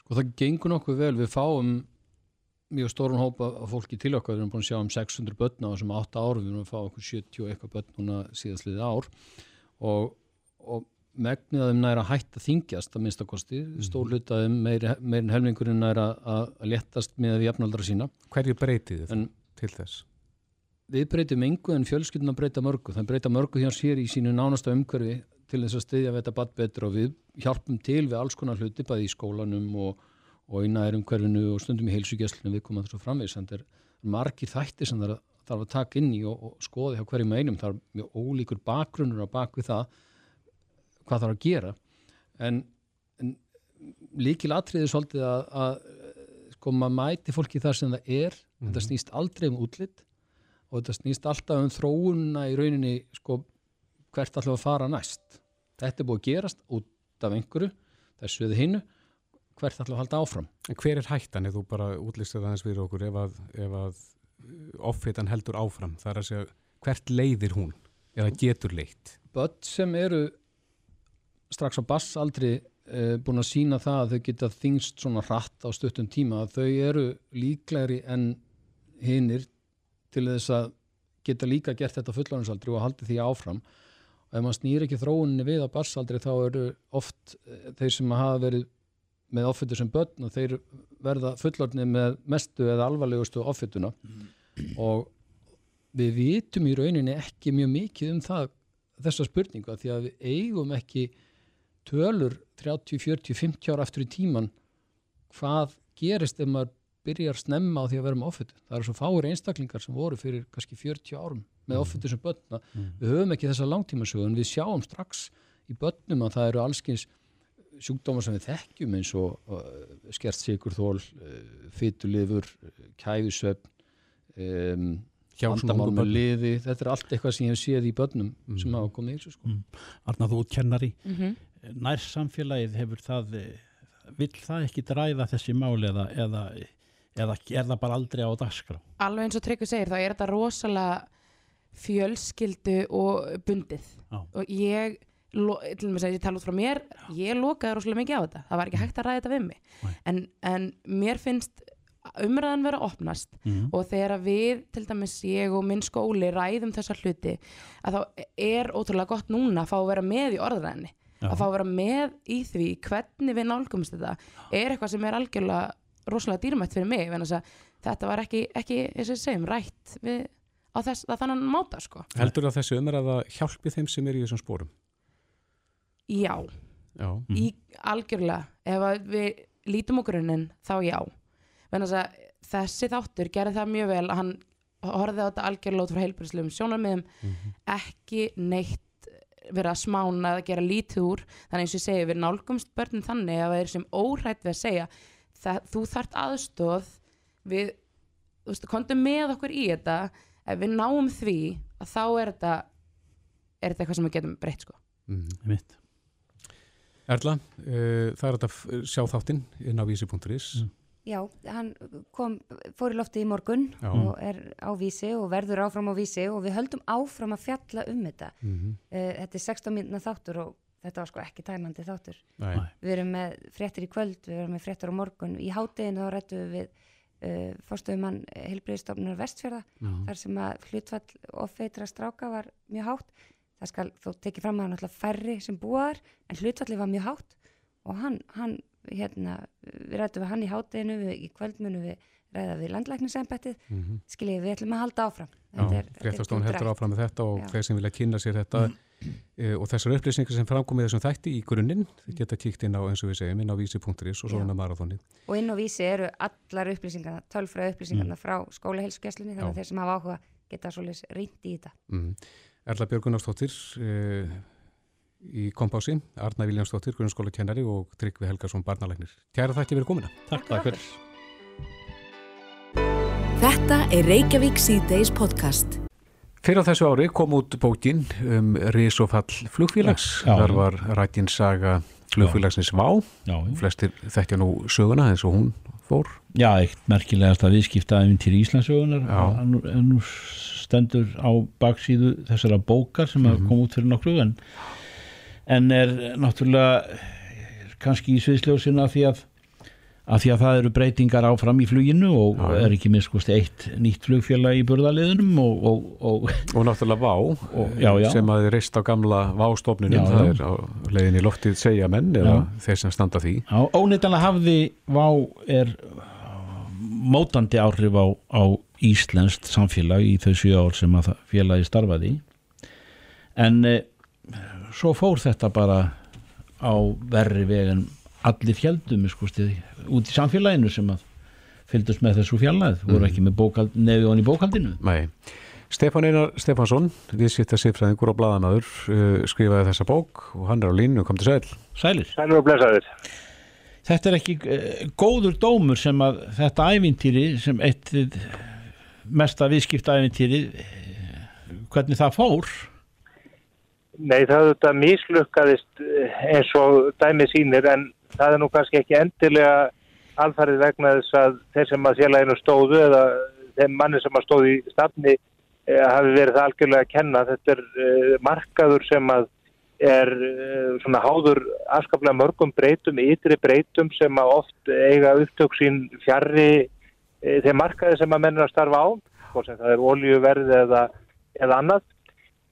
Speaker 8: Sko það gengur nokkuð vel, við fáum mjög stórun hópa af fólki til okkar, við erum búin að sjá um 600 börn á þessum 8 árum, við erum að fá okkur 70 og eitthvað börn núna síðastliðið ár. Og, og megnið að þeim næra hætt að þingjast að minnstakosti, mm. stór hluta að þeim meiri, meirin helmingurinn næra að, léttast með við jafnaldra sína.
Speaker 2: Hverju breytið þið
Speaker 8: En
Speaker 2: til þess?
Speaker 8: við breytum engu en fjölskylduna breyta mörgu, það breyta mörgu hjá sér í sínu nánasta umhverfi til þess að styðja við þetta badd betur og við hjálpum til við alls konar hluti bæði í skólanum og, og í nærum hverfinu og stundum í heilsugjæslinu við komum að þessu framvegis en það er margir þætti sem það þarf að taka inn í og, og skoða hjá hverjum einum, það er mjög ólíkur bakgrunnur á bak við það hvað þarf að gera en, en líkil atriði svolítið að, að sko maður mæti fólki þar sem það er þetta snýst aldrei um útlitt og þetta snýst alltaf um þróunna í rauninni sko hvert við að fara næst þetta er búið að gerast út af einhverju þessu eða hinnu hvert við að halda áfram
Speaker 2: En hver er hættan ef þú bara útlistið aðeins fyrir okkur ef að, ef að offitan heldur áfram? Það er að segja, hvert leiðir hún? Eða getur leitt?
Speaker 8: börn sem eru strax á bassaldri e, búin að sína það að þau geta þingst svona hratt á stuttum tíma að þau eru líklegri en hinnir til þess að geta líka gert þetta á fullarinsaldri og haldi því áfram. Og ef maður snýr ekki þróuninni við á bassaldri þá eru oft e, þeir sem hafa verið með offittu sem börn og þeir verða fullorðni með mestu eða alvarlegustu offituna. Og við vitum í rauninni ekki mjög mikið um það þessa spurningu að því að við eigum ekki tölur 30, 40, 50 ára aftur í tíman hvað gerist ef maður byrjar snemma á því að vera með offittu. Það eru svo fáir einstaklingar sem voru fyrir kannski 40 árum með offittu sem börna. Við höfum ekki þessa langtímasögu en við sjáum strax í börnum að það eru allskins sjúkdómar sem við þekkjum eins og uh, skert sigurþól, uh, fytulifur, uh, kæfisöfn, um,
Speaker 2: ungum
Speaker 8: með liði, þetta er allt eitthvað sem ég hef séð í börnum sem hafa komið í þessu sko.
Speaker 3: Arna þú út kennari
Speaker 7: Mhm.
Speaker 3: Nær samfélagið hefur það eh, vill það ekki dræða þessi mál eða, eða, eða er það bara aldrei á dagskrá
Speaker 7: alveg eins og Tryggvi segir þá er þetta rosalega fjölskyldu og bundið
Speaker 3: Já.
Speaker 7: og ég til og með að ég tala út frá mér ég lokaði rosalega mikið á þetta það var ekki hægt að ræða þetta við mig en, en mér finnst umræðan vera opnast
Speaker 3: Mhm.
Speaker 7: og þegar við, til dæmis ég og minn skóli ræðum þessar hluti að þá er ótrúlega gott núna að fá að vera með í orðræðinni. Að fá að vera með í því hvernig við nálgumst þetta er eitthvað sem er algjörlega rosalega dýrmætt fyrir mig þetta var ekki, ekki segjum, rætt við, á þess, að þannig máta sko.
Speaker 2: Heldur að þessi umræða hjálpi þeim sem er í þessum spórum?
Speaker 7: Já,
Speaker 2: Já.
Speaker 7: í algjörlega ef við lítum á grunninn þá já þessi þáttur gerði það mjög vel að hann horfði á þetta algjörlega út frá heilbærslegum sjónarmiðum ekki neitt vera að smána eða gera lítið úr. Þannig eins og ég segi við nálgumst börnin þannig að það er sem óhrætt við að segja það, þú þart aðstóð við, þú veist, komdu með okkur í þetta. Ef við náum því að þá er þetta er þetta eitthvað sem við getum breytt sko.
Speaker 3: Mitt.
Speaker 2: Erla, uh, það er þetta að sjá þáttinn inn á vísi.is
Speaker 6: Já, hann kom, fór í lofti í morgun
Speaker 2: Já.
Speaker 6: og er á vísi og verður áfram á vísi og við höldum áfram að fjalla um þetta.
Speaker 2: Mhm.
Speaker 6: Uh, þetta er 16 mínuna þáttur og þetta var sko ekki tæmandi þáttur.
Speaker 2: Nei.
Speaker 6: Við erum með fréttir í kvöld, við erum með fréttir á morgun. Í hátteginu þá rættum við uh, fórstöðumann Hilbriðstofnunar Vestfjörða þar sem að hlutfall offeitra stráka var mjög hátt. Það skal þó tekið fram að hann alltaf færri sem búaðar en hlutfalli var mjög hátt og hann, hann hérna, við rættum við hann í hátteginu, í kvöld munum við ræða við landlæknisembættið, mm
Speaker 2: Mhm.
Speaker 6: skiljið við ætlum að halda áfram.
Speaker 2: Fréttastofan heldur áfram með þetta og þeir sem vilja kynna sér þetta e, og þessar upplýsingar sem framkomið þessum þætti í grunninn, þið geta kíkt inn á eins og við segjum, inn á vísi.is og svo
Speaker 6: Já.
Speaker 2: inn á marathoni.
Speaker 6: Og inn á vísi eru allar upplýsingarna, tölfræði upplýsingarna frá skólaheilsugjæslunni, þannig að þeir sem hafa áhuga geta svolítið reynd í þetta.
Speaker 2: Mm. Erla Björgunarsdóttir e, í kompási, Arna Viljánsdóttir, grunnskóla kennari og Tryggvi Helgarsson, barnalæknir. Kæra þakki fyrir komuna.
Speaker 3: Takk, takk fyrir.
Speaker 1: Þetta er Reykjavík C-Days podcast.
Speaker 2: Fyrir á þessu ári kom út bókin um risofall flugfélags.
Speaker 3: Já, já,
Speaker 2: Þar var rætin saga flugfélagsins Vá.
Speaker 3: Já, já.
Speaker 2: Flestir þekkja nú söguna eins og hún fór.
Speaker 3: Já, eitt merkilegast að viðskipta til Íslandsögunar en nú- en nú stendur á baksíðu þessara bókar sem mm kom út fyrir nokkru en, en er náttúrulega kannski í sviðsljósina því að að því að það eru breytingar áfram í fluginu og
Speaker 2: Já,
Speaker 3: er ekki minnskust eitt nýtt flugfélag í burðaliðunum og, og, og
Speaker 2: Og náttúrulega Vá,
Speaker 3: Og- já, já.
Speaker 2: sem að þið reist á gamla Vá-stofnunum, það er á leiðin í loftið segja menn eða þeir sem standa því.
Speaker 3: óneitanlega hafði Vá er mótandi áhrif á, á íslenskt samfélag í þau sjö ár sem að félagi starfaði í. en e, svo fór þetta bara á verri veg en allir heldum skustið, út í samfélaginu sem að fylgdust með þessu fjallæð voru ekki með bókald, nefið hon í bókaldinu
Speaker 2: Nei. Stefán Einar Stefánsson, viðsýtta sifræðingur og blaðamaður, uh, skrifaði þessa bók og hann er á línu, kom til sæl.
Speaker 3: Sælir,
Speaker 9: Sælur og blessaður.
Speaker 3: þetta er ekki e, góður dómur sem að þetta ævintýri sem eitt mesta viðskipta ævintýri hvernig það fór
Speaker 9: Nei, það auðvitað mislukkaðist eh, eins og dæmi sínir en það er nú kannski ekki endilega alfarið vegna þess að þeir sem að félaginu stóðu eða þeim manni sem að stóðu í stafni eh, hafi verið það algjörlega að kenna. Þetta er eh, markaður sem að er svona háður afskaplega mörgum breytum, ytri breytum sem að oft eiga upptök sín fjarrri þeim markaði sem að mennur að starfa á, hvort sem það er oljuverð eða, eða annað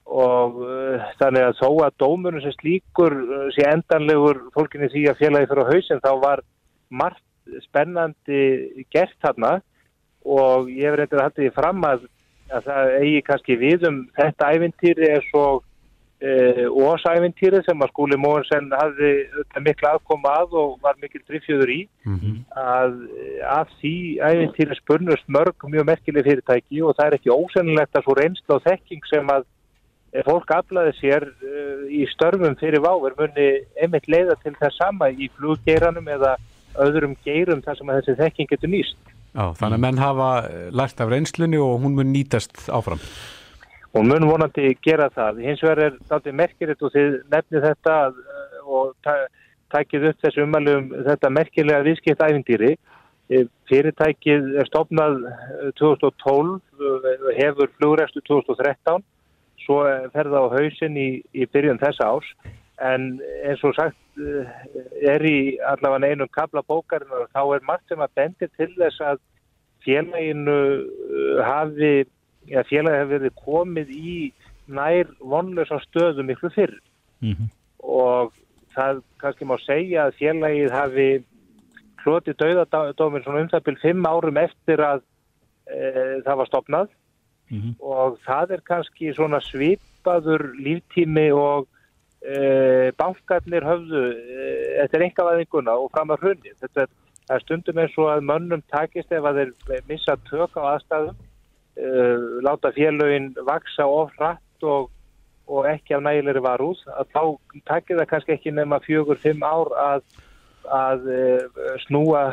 Speaker 9: og uh, þannig að þó að dómurinn sem slíkur uh, sé endanlegur fólkinni því að félagi fyrir á hausinn þá var margt spennandi gert þarna. Og ég hef reyndið að halda því fram að, að það eigi kannski við um þetta ævintýri eins og uh, ósævintýri sem að skúli Móhensen hafði mikla aðkoma að og var mikil drifjöður í. Að af því ævintýri spurnust mörg mjög merkileg fyrirtæki og það er ekki ósennilegt að svo reynsla og þekking sem að eh, fólk aflaði sér uh, í störfum fyrir váver muni einmitt leiða til það sama í fluggeiranum eða öðrum geirum þar sem þessi þekking getur nýst.
Speaker 2: Já, þannig að menn hafa eh, lært af reynslunni og hún mun nýtast áfram.
Speaker 9: Hún mun vonandi gera það. Hins vegar er þetta merkilegt og þið nefnið þetta uh, og ta takið upp þessu umælum þetta merkilega viðskipt æfintýri. Fyrirtækið er stopnað eh, 2012, eh, hefur flugrestu 2013, svo fer það á hausinn í, í byrjun þessa árs. En eins og sagt eh, er í allavega einum kabla bókarinn og þá er margt sem að bendir til þess að félaginu uh, hafi, ja, félagi hafi verið komið í nær vonlösa stöðu miklu fyrr
Speaker 3: Mhm.
Speaker 9: og það kannski má segja að félagið hafi hlotið dauðadómin svona um það byrjum fimm árum eftir að e, það var stopnað
Speaker 3: Mhm.
Speaker 9: og það er kannski svona svipaður líftími og e, bankarnir höfðu e, eftir engavæðinguna og fram að hrunni. Þetta er, er stundum eins og að mönnum takist ef að þeir missa tök á aðstæðum, e, láta félögin vaksa of hratt og, og ekki af nægilegri varúð, að þá takir það kannski ekki nema fjögur, fimm ár að, að snúa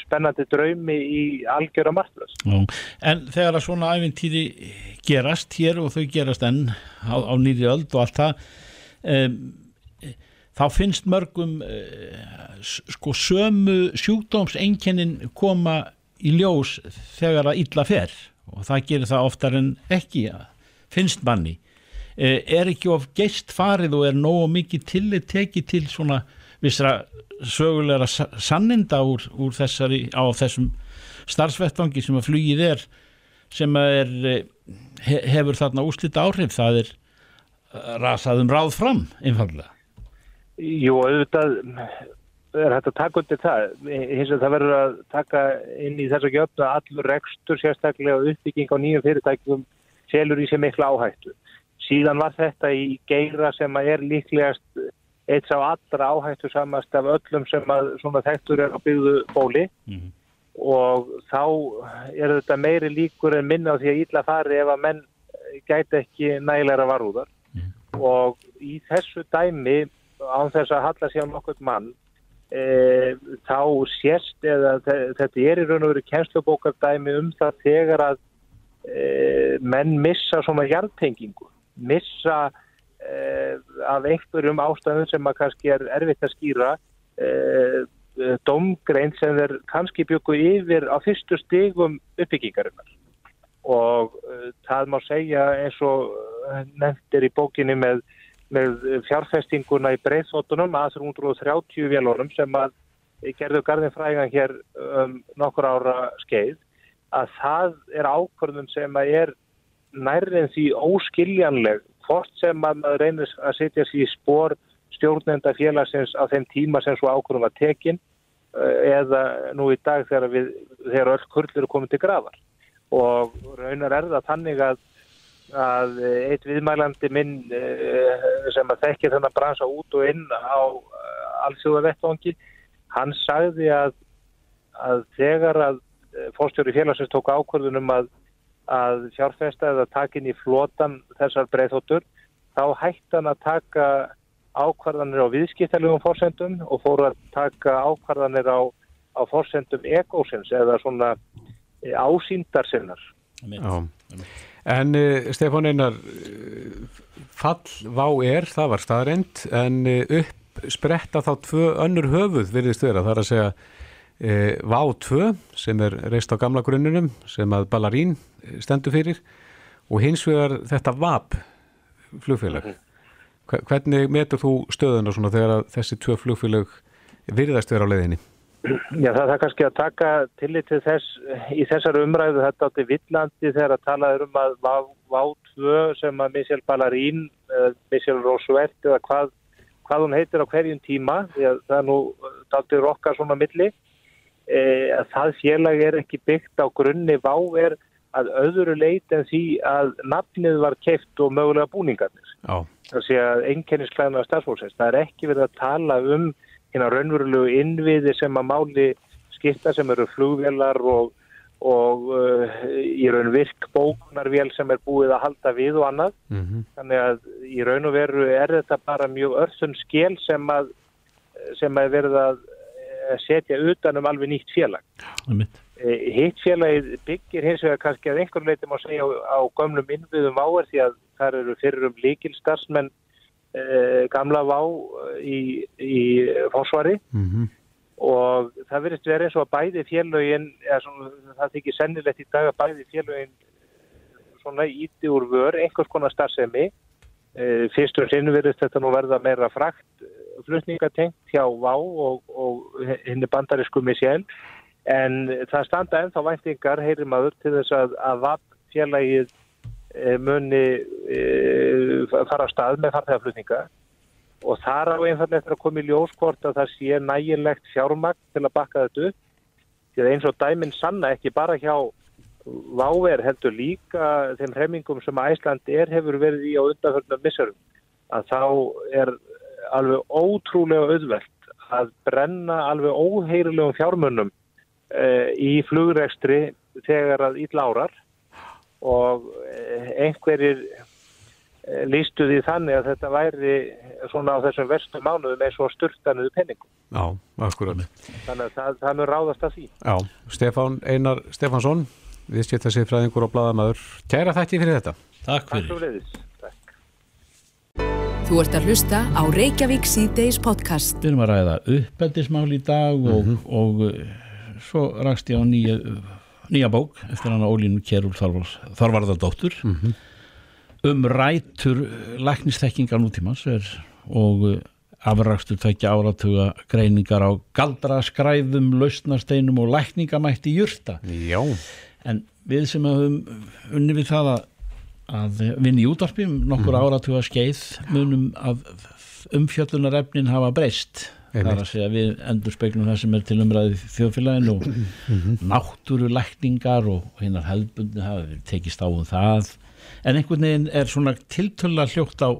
Speaker 9: spennandi draumi í algjöra marglas.
Speaker 3: Já. En þegar að svona æfintýri gerast hér og þau gerast enn á, á nýri öld og allt það um, þá finnst mörgum uh, sko sömu sjúkdómseinkennin koma í ljós þegar að illa fer og það gerir það oftar en ekki ja, finnst manni uh, er ekki of geist farið og er nógu mikið tillit tekið til svona vissra sögulegra sa- sanninda úr, úr þessari á þessum starfsvettvangi sem að flugið er sem er eh, he, hefur þarna úslita áhrif það er eh, rasað um ráð fram einfallega
Speaker 9: Jú, auðvitað er hægt að taka undir það. Hins vegar það verður að taka inn í þess að gjöfna allur rekstur sérstaklega og uppbygging á nýjum fyrirtækjum selur í sig mikla áhættu. Síðan var þetta í geira sem er líklegast eitt sá allra áhættu samast af öllum sem að svona þekktur er á byggðu bóli.
Speaker 3: Mhm.
Speaker 9: og þá er þetta meiri líkur en minna á því að illa fari ef að menn gæti ekki nægilega varúðar. Og í þessu dæmi án þess að halla sér á nokkurt mann e, þá sést eða þe- þetta er í raun og veru kennslubókardæmi um það þegar að e, menn missa svona hjartengingu missa af einhverjum ástæðum sem að kannski er erfitt að skýra e, domgrein sem þeir kannski byggu yfir á fyrstu stigum uppbyggingarinnar. Og það má segja eins og nefnt er í bókinni með, með fjárfestinguna í breyðþóttunum að 330 vélunum sem að gerðu garðin frægan hér um nokkur ára skeið að það er ákvörðun sem að er nærrið því óskiljanleg hvort sem að maður reynir að setja sér í spór stjórnenda félagsins á þeim tíma sem svo ákvörðun var tekin uh, eða nú í dag þegar, við, þegar öll kurlir eru komið til grafar. Og raunar er það þannig að, að eitt viðmælandi minn eh, sem að þekkja þennan bransa út og inn á allsjóða vettvangi, hann sagði að, að þegar að fórstjóri félagsins tók ákvörðunum að, að fjárfesta eða takin í flotan þessar breyðhóttur, þá hætti hann að taka ákvarðanir á viðskiptalegum fórsendum og fóru að taka ákvarðanir á, á fórsendum ekósins eða svona ásýndar sinnar.
Speaker 2: Já. En uh, Stefán Einar, fall vá er, það var staðreind, en uh, upp spretta þá tvö önnur höfuð virðist vera, það er að segja uh, vá 2 sem er reist á gamla grunnunum sem að Ballarín stendur fyrir og hins vegar þetta VAP flugfélag. Hve- Hvernig metur þú stöðuna svona þegar þessi tvö flugfélag virðast vera á leiðinni?
Speaker 9: Já, það er kannski að taka tillit til þess í þessar umræðu þetta átti villandi þegar að tala um að Vá2 sem að Michel Ballarín, uh, Michel Roosevelt eða hvað, hvað hún heitir á hverjum tíma, því að það nú dátir okkar svona milli, að það félag er ekki byggt á grunni Vá er að öðru leit en því að nafnið var keift og mögulega búningarnir
Speaker 2: Já.
Speaker 9: það sé að einkennisklæðna starfsfólksins. Það er ekki verið að tala um hérna raunverulegu innviði sem að máli skipta sem eru flugvélar og, og uh, í raun virk bókunarvél sem er búið að halda við og annað.
Speaker 2: Mm -hmm.
Speaker 9: Þannig að í raun og veru er þetta bara mjög örþun skil sem að, sem að verið að eh, setja utanum alveg nýtt félag. Eh, Hitt félagið byggir hins vegar kannski að einhverju leiti má segja á, á gömlum innviðum áver því að þar eru fyrir um líkil starfsmenn eh, gamla vá í, í fórsvari
Speaker 2: Mm
Speaker 9: og það verðist verið eins og að bæði svona, það þykir sennilegt í dag að bæði félögin svona íti úr vör, einhvers konar starfsemi. Eh, Fyrst og sinn verðist þetta nú verða meira frakt eh, flutningatengt hjá Vá og, og henni bandarisku Michel. En það standa ennþá væntingar, heyrir maður, til þess að, að VAP félagið e, muni e, fara á stað með farþegarflutninga og þar á einfallega eftir að koma í ljóskort að það sé nægilegt fjármagn til að bakka þetta upp. Því að eins og dæminn sanna ekki bara hjá váver heldur líka þeim hremmingum sem Æsland er hefur verið í á undanförnum missurum að þá er alveg ótrúlega auðvelt að brenna alveg óheyrilegum fjármunum uh, í flugrekstri þegar að ítla árar og uh, einhverjir uh, lístu því þannig að þetta væri svona á þessum verstu mánuðum eins og styrtanuðu penningum.
Speaker 2: Já, akkurat.
Speaker 9: Þannig að það, það mun ráðast að því.
Speaker 2: Já, Stefán Einar Stefansson, viðskipta sér fræðingur og bladamæður. Kæra þætti fyrir þetta.
Speaker 3: Takk fyrir.
Speaker 9: Takk fyrir leiðis.
Speaker 1: Þú ert að hlusta á Reykjavík C-Days podcast.
Speaker 3: Við erum að ræða uppeldismál í dag og,
Speaker 2: Mhm.
Speaker 3: og uh, svo rakst ég á nýja, nýja bók eftir hana Ólínu Kjærúl Þorvarðardóttur
Speaker 2: Mhm.
Speaker 3: um rætur læknistekkingar nútímans er, og uh, afrakstur tvekja áratuga greiningar á galdraskræðum, lausnarsteinum og lækningamætti jurta.
Speaker 2: Já.
Speaker 3: En við sem höfum unni við það að, að vinna í útvarpi nokkur
Speaker 2: Mhm.
Speaker 3: áratuga skeið munum að umfjöllunarefnin hafa breyst. Það er að segja við endur speglum það sem er til umræði þjóðfélaginu og
Speaker 2: Mhm.
Speaker 3: náttúrulækningar og hinnar hefðbundi hafa verið tekist á um það. En einhvern veginn er svona tiltölla hljótt á,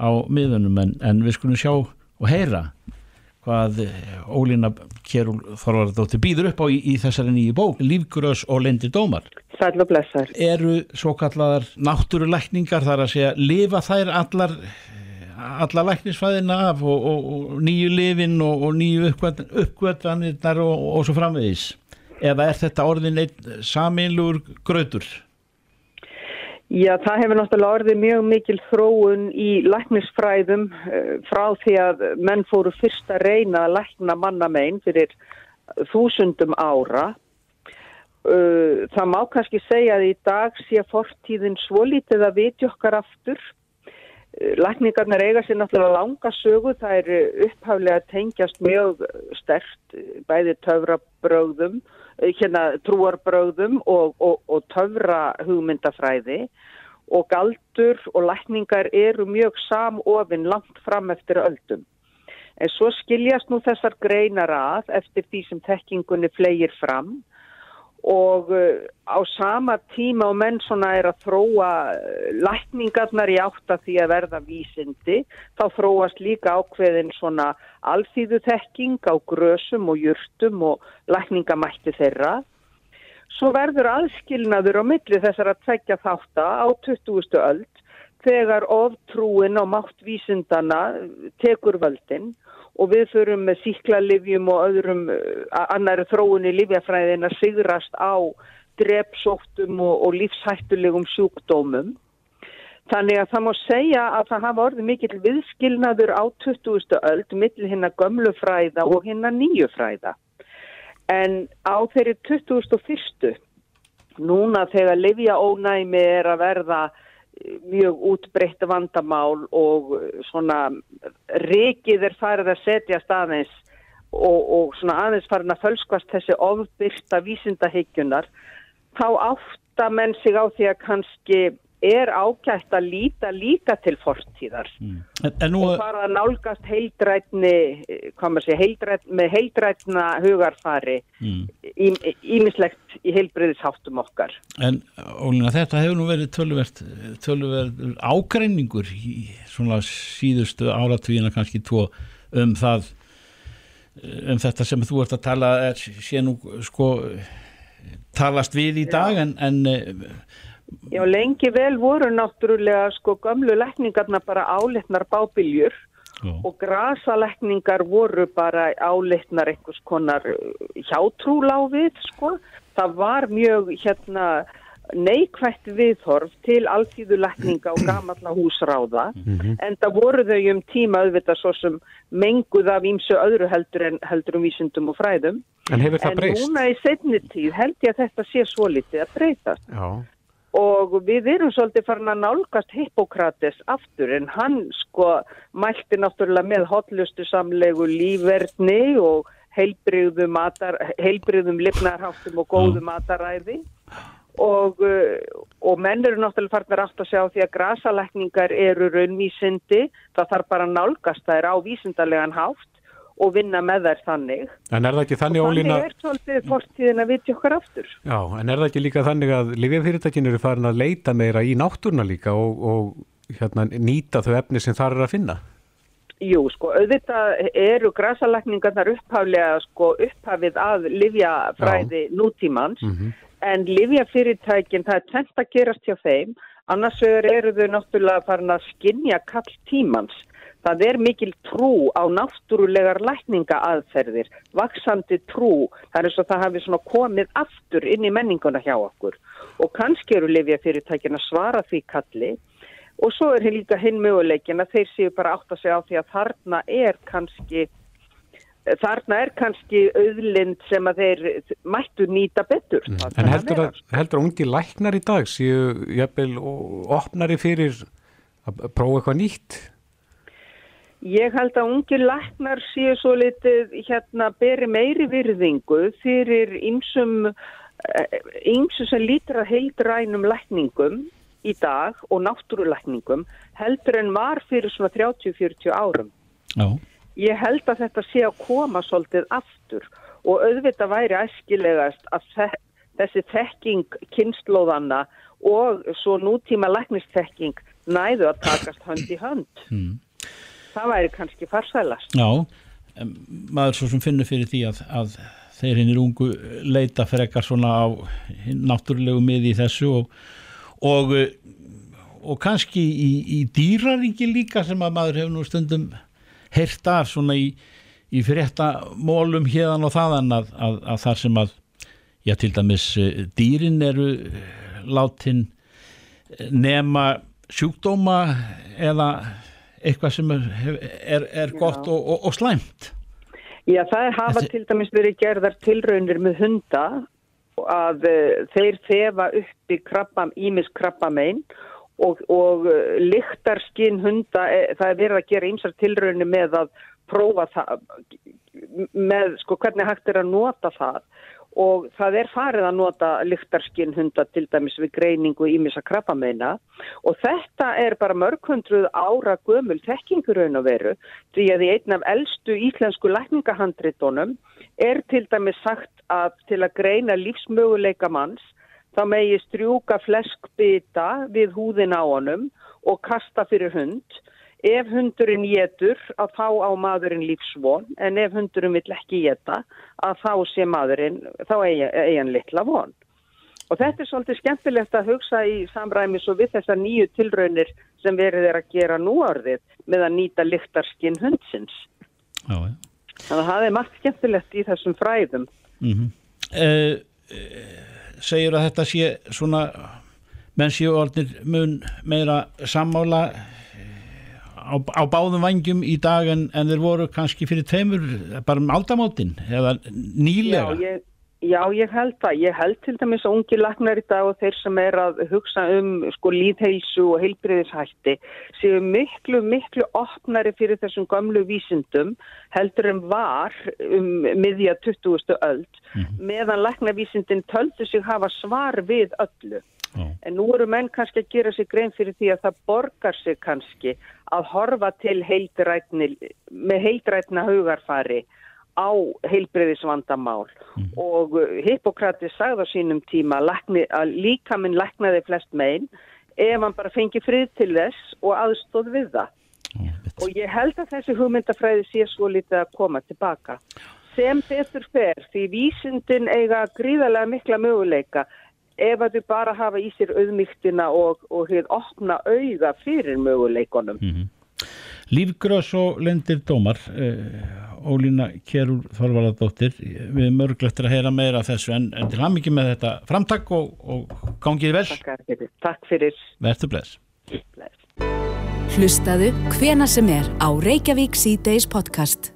Speaker 3: á miðunum en, en við skulum sjá og heyra hvað eh, Ólína Kjærúl Þorvaradóttir býður upp á í, í þessari nýju bók, Lífgrös og lendi dómar.
Speaker 10: Sæl og blessar.
Speaker 3: Eru svo kallar náttúrulækningar þar að segja, lifa þær allar alla læknisfæðina af og, og, og nýju lifin og, og nýju uppgötvanirnar og, og svo framvegis eða er þetta orðin einn sameinlugur gröður?
Speaker 10: Já, það hefur náttúrulega orðið mjög mikil þróun í læknisfræðum uh, frá því að menn fóru fyrst að reyna að lækna mannamein fyrir þúsundum ára. Uh, það má kannski segja að í dag sé fortíðin svo lítið að viti okkar aftur. Uh, lækningarnar eiga sér náttúrulega langa sögu, það eru upphaflega tengjast mjög stert bæði töfrabröðum hérna trúarbröðum og, og, og töfra hugmyndafræði og galdur og lækningar eru mjög samofinn langt fram eftir öldum. En svo skiljast nú þessar greinar að eftir því sem tekkingunni flegir fram og uh, á sama tíma og menn svona er að þróa lækningarnar í átt að því að verða vísindi, þá þróast líka ákveðin svona alþýðu þekking á grösum og jurtum og lækningamætti þeirra. Svo verður aðskilnaður á milli þessar að tvekja þátt á 20. öld þegar oftrúin á máttvísindana tekur völdin og við förum með síklarlifjum og öðrum annari þróun í livjafræðin að sigrast á drepsóttum og, og lífshættulegum sjúkdómum. Þannig að það má segja að það hafa orðið mikill viðskilnaður á 20. öld millir hinna gömlu fræða og hinna nýju fræða. En á þeirri 2001. núna þegar livjaónæmi er að verða mjög útbreytt vandamál og svona rikið er farið að setja staðins og, og svona aðeins farin að fölskvast þessi ofbyrsta vísindahyggjunar þá átta menn sig á því að kannski er ágætt að líta líka til fortíðar
Speaker 3: Mm. En, en nú,
Speaker 10: og fara að nálgast heildrætni, sé, heildræt, með heildrætna hugarfari
Speaker 3: mm.
Speaker 10: ímislegt í heilbriðisháttum okkar.
Speaker 3: en Ólína þetta hefur nú verið töluvert, töluvert ágreiningur í svona síðustu áratvíina kannski tvo um það um þetta sem þú ert að tala er sé nú sko talast við í dag en, en
Speaker 10: Já, lengi vel voru náttúrulega sko gömlu lækningarna bara álitnar bábiljur
Speaker 3: Já.
Speaker 10: og grasalækningar voru bara álitnar einhvers konar hjátrúláfið sko. Það var mjög hérna neikvætt viðhorf til alþýðu lækninga og gamalla húsráða en það voru þau um tíma auðvitað svo sem menguð af ímsu öðru heldur en heldur um vísindum og fræðum
Speaker 2: En hefur það
Speaker 10: en
Speaker 2: breyst?
Speaker 10: núna í setni tíð held ég að þetta sé svo litið að breytast
Speaker 2: Já.
Speaker 10: Og við erum svolítið farin að nálgast Hippokrates aftur en hann sko mælti náttúrulega með hotlustu samlegu lífverðni og heilbriðum, matar, heilbriðum lifnarháttum og góðu mataræði. Og, uh, og menn eru náttúrulega farnir aftur að sjá því að grasalækningar eru raunvísindi, það þarf bara að nálgast þær á vísindarlegan hátt og vinna með þær þannig.
Speaker 2: En er það ekki þannig ólína...
Speaker 10: Þannig er svolítið fórstíðin að vitja okkar aftur.
Speaker 2: Já, en er það ekki líka þannig að livjafyrirtækin eru farin að leita meira í náttúruna líka og, og hérna, nýta þau efni sem þar er að finna?
Speaker 10: Jú, sko, auðvitað eru grasalækningarnar upphaflega sko, upphafið að livjafræði nútímans mm -hmm. en livjafyrirtækin, það er tvent að gerast hjá þeim, annars eru þau náttúrulega farin að skinja kall tímans Það er mikil trú á náttúrulegar lækningaaðferðir, vaksandi trú, það er svo að það hafi komið aftur inn í menninguna hjá okkur og kannski eru lifjafyrirtækin að svara því kalli og svo er hér líka hinn möguleikin að þeir séu bara átt að segja á því að þarna er kannski, þarna er kannski auðlind sem að þeir mættu nýta betur.
Speaker 2: Mm. En heldur að, heldur að ungi læknar í dag séu jafnvel opnari fyrir að prófa eitthvað nýtt?
Speaker 10: Ég held að ungi læknar séu svo litið hérna beri meiri virðingu fyrir ymsum ymsum sem lítur að heildrænum lækningum í dag og náttúrulækningum heldur en var fyrir svona 30-40 árum.
Speaker 3: Já.
Speaker 10: Ég held að þetta sé að koma svolítið aftur og auðvitað væri æskilegast að þessi þekking kynnslóðanna og svo nútíma læknistekking næðu að takast hönd í hönd.
Speaker 3: Mm
Speaker 10: það væri kannski farsælast.
Speaker 3: Já, maður svo sem finnur fyrir því að, að þeir hinn er ungu leita frekar svona á náttúrulegu miði í þessu og, og, og kannski í, í dýraringi líka sem að maður hefur nú stundum heyrt af svona í, í frétta mólum hérðan og þaðan að, að, að þar sem að já til dæmis eh, dýrin eru látin nema sjúkdóma eða eitthvað sem er, er, er gott og, og, og slæmt?
Speaker 10: Já, það hafa Þetta... til dæmis verið gerðar tilraunir með hunda að uh, þeir þefa upp í krabbam, ímis krabbamein og, og uh, eh, lyktarskinn hunda, e, það er verið að gera ímsar tilraunir með að prófa það með sko hvernig hægt er að nota það og það er farið að nota lyktarskinn hunda til dæmis við greiningu ímissa krabbameina. Og þetta er bara mörgundruð ára gömul tekkingur raun og veru því að í einn af eldstu íslensku lækningahandritónum er til dæmis sagt að til að greina lífsmöguleika manns þá megi strjúka fleskbyta við húðin á honum og kasta fyrir hund ef hundurinn getur að þá á maðurinn lífsvon en ef hundurinn vill ekki geta að þá sé maðurinn, þá eigi hann litla von. Og þetta er svolítið skemmtilegt að hugsa í samræmis og við þessar nýju tilraunir sem verið er að gera nú orðið með að nýta lyktarskinn hundsins.
Speaker 3: Já, ja.
Speaker 10: Þannig að það er margt skemmtilegt í þessum fræðum.
Speaker 3: Mm -hmm. eh, eh, segjur að þetta sé svona menn séu orðin mun meira sammála á, á báðum vangjum í dag en, en þeir voru kannski fyrir tveimur bara um aldamótin eða nýlega
Speaker 10: Já, ég, já, ég held það ég held til dæmis að ungi lagnar í dag og þeir sem er að hugsa um sko líðheilsu og heilbriðishætti séu miklu, miklu opnari fyrir þessum gamlu vísindum heldur en var um miðja 20. öld mm -hmm. meðan lagnarvísindin töldu sig hafa svar við öllu. En nú eru menn kannski að gera sig grein fyrir því að það borgar sig kannski að horfa til heildrætni, með heildrætna hugarfari á heilbreyðisvandamál mm. og Hippokrati sagði á sínum tíma lækni, að líka minn læknaði flest megin ef hann bara fengi frið til þess og aðstóð við það. Mm. Og ég held að þessi hugmyndafræði sé svo litið að koma tilbaka. Sem betur fer því vísindin eiga gríðarlega mikla möguleika ef að þau bara hafa í sér auðmygtina og, og hér opna auða fyrir möguleikonum.
Speaker 3: Mm -hmm. Lífgröðs og lendir dómar, eh, Ólína Kjærúr Þorvaladóttir, við erum örglöttir að heyra meira af þessu en, en til ham ekki með þetta framtak og, og gangið vel.
Speaker 10: Takk fyrir. Takk fyrir.
Speaker 3: Verður bless.
Speaker 10: Bless.
Speaker 1: Hlustaðu hvena sem er á Reykjavík C-Days podcast.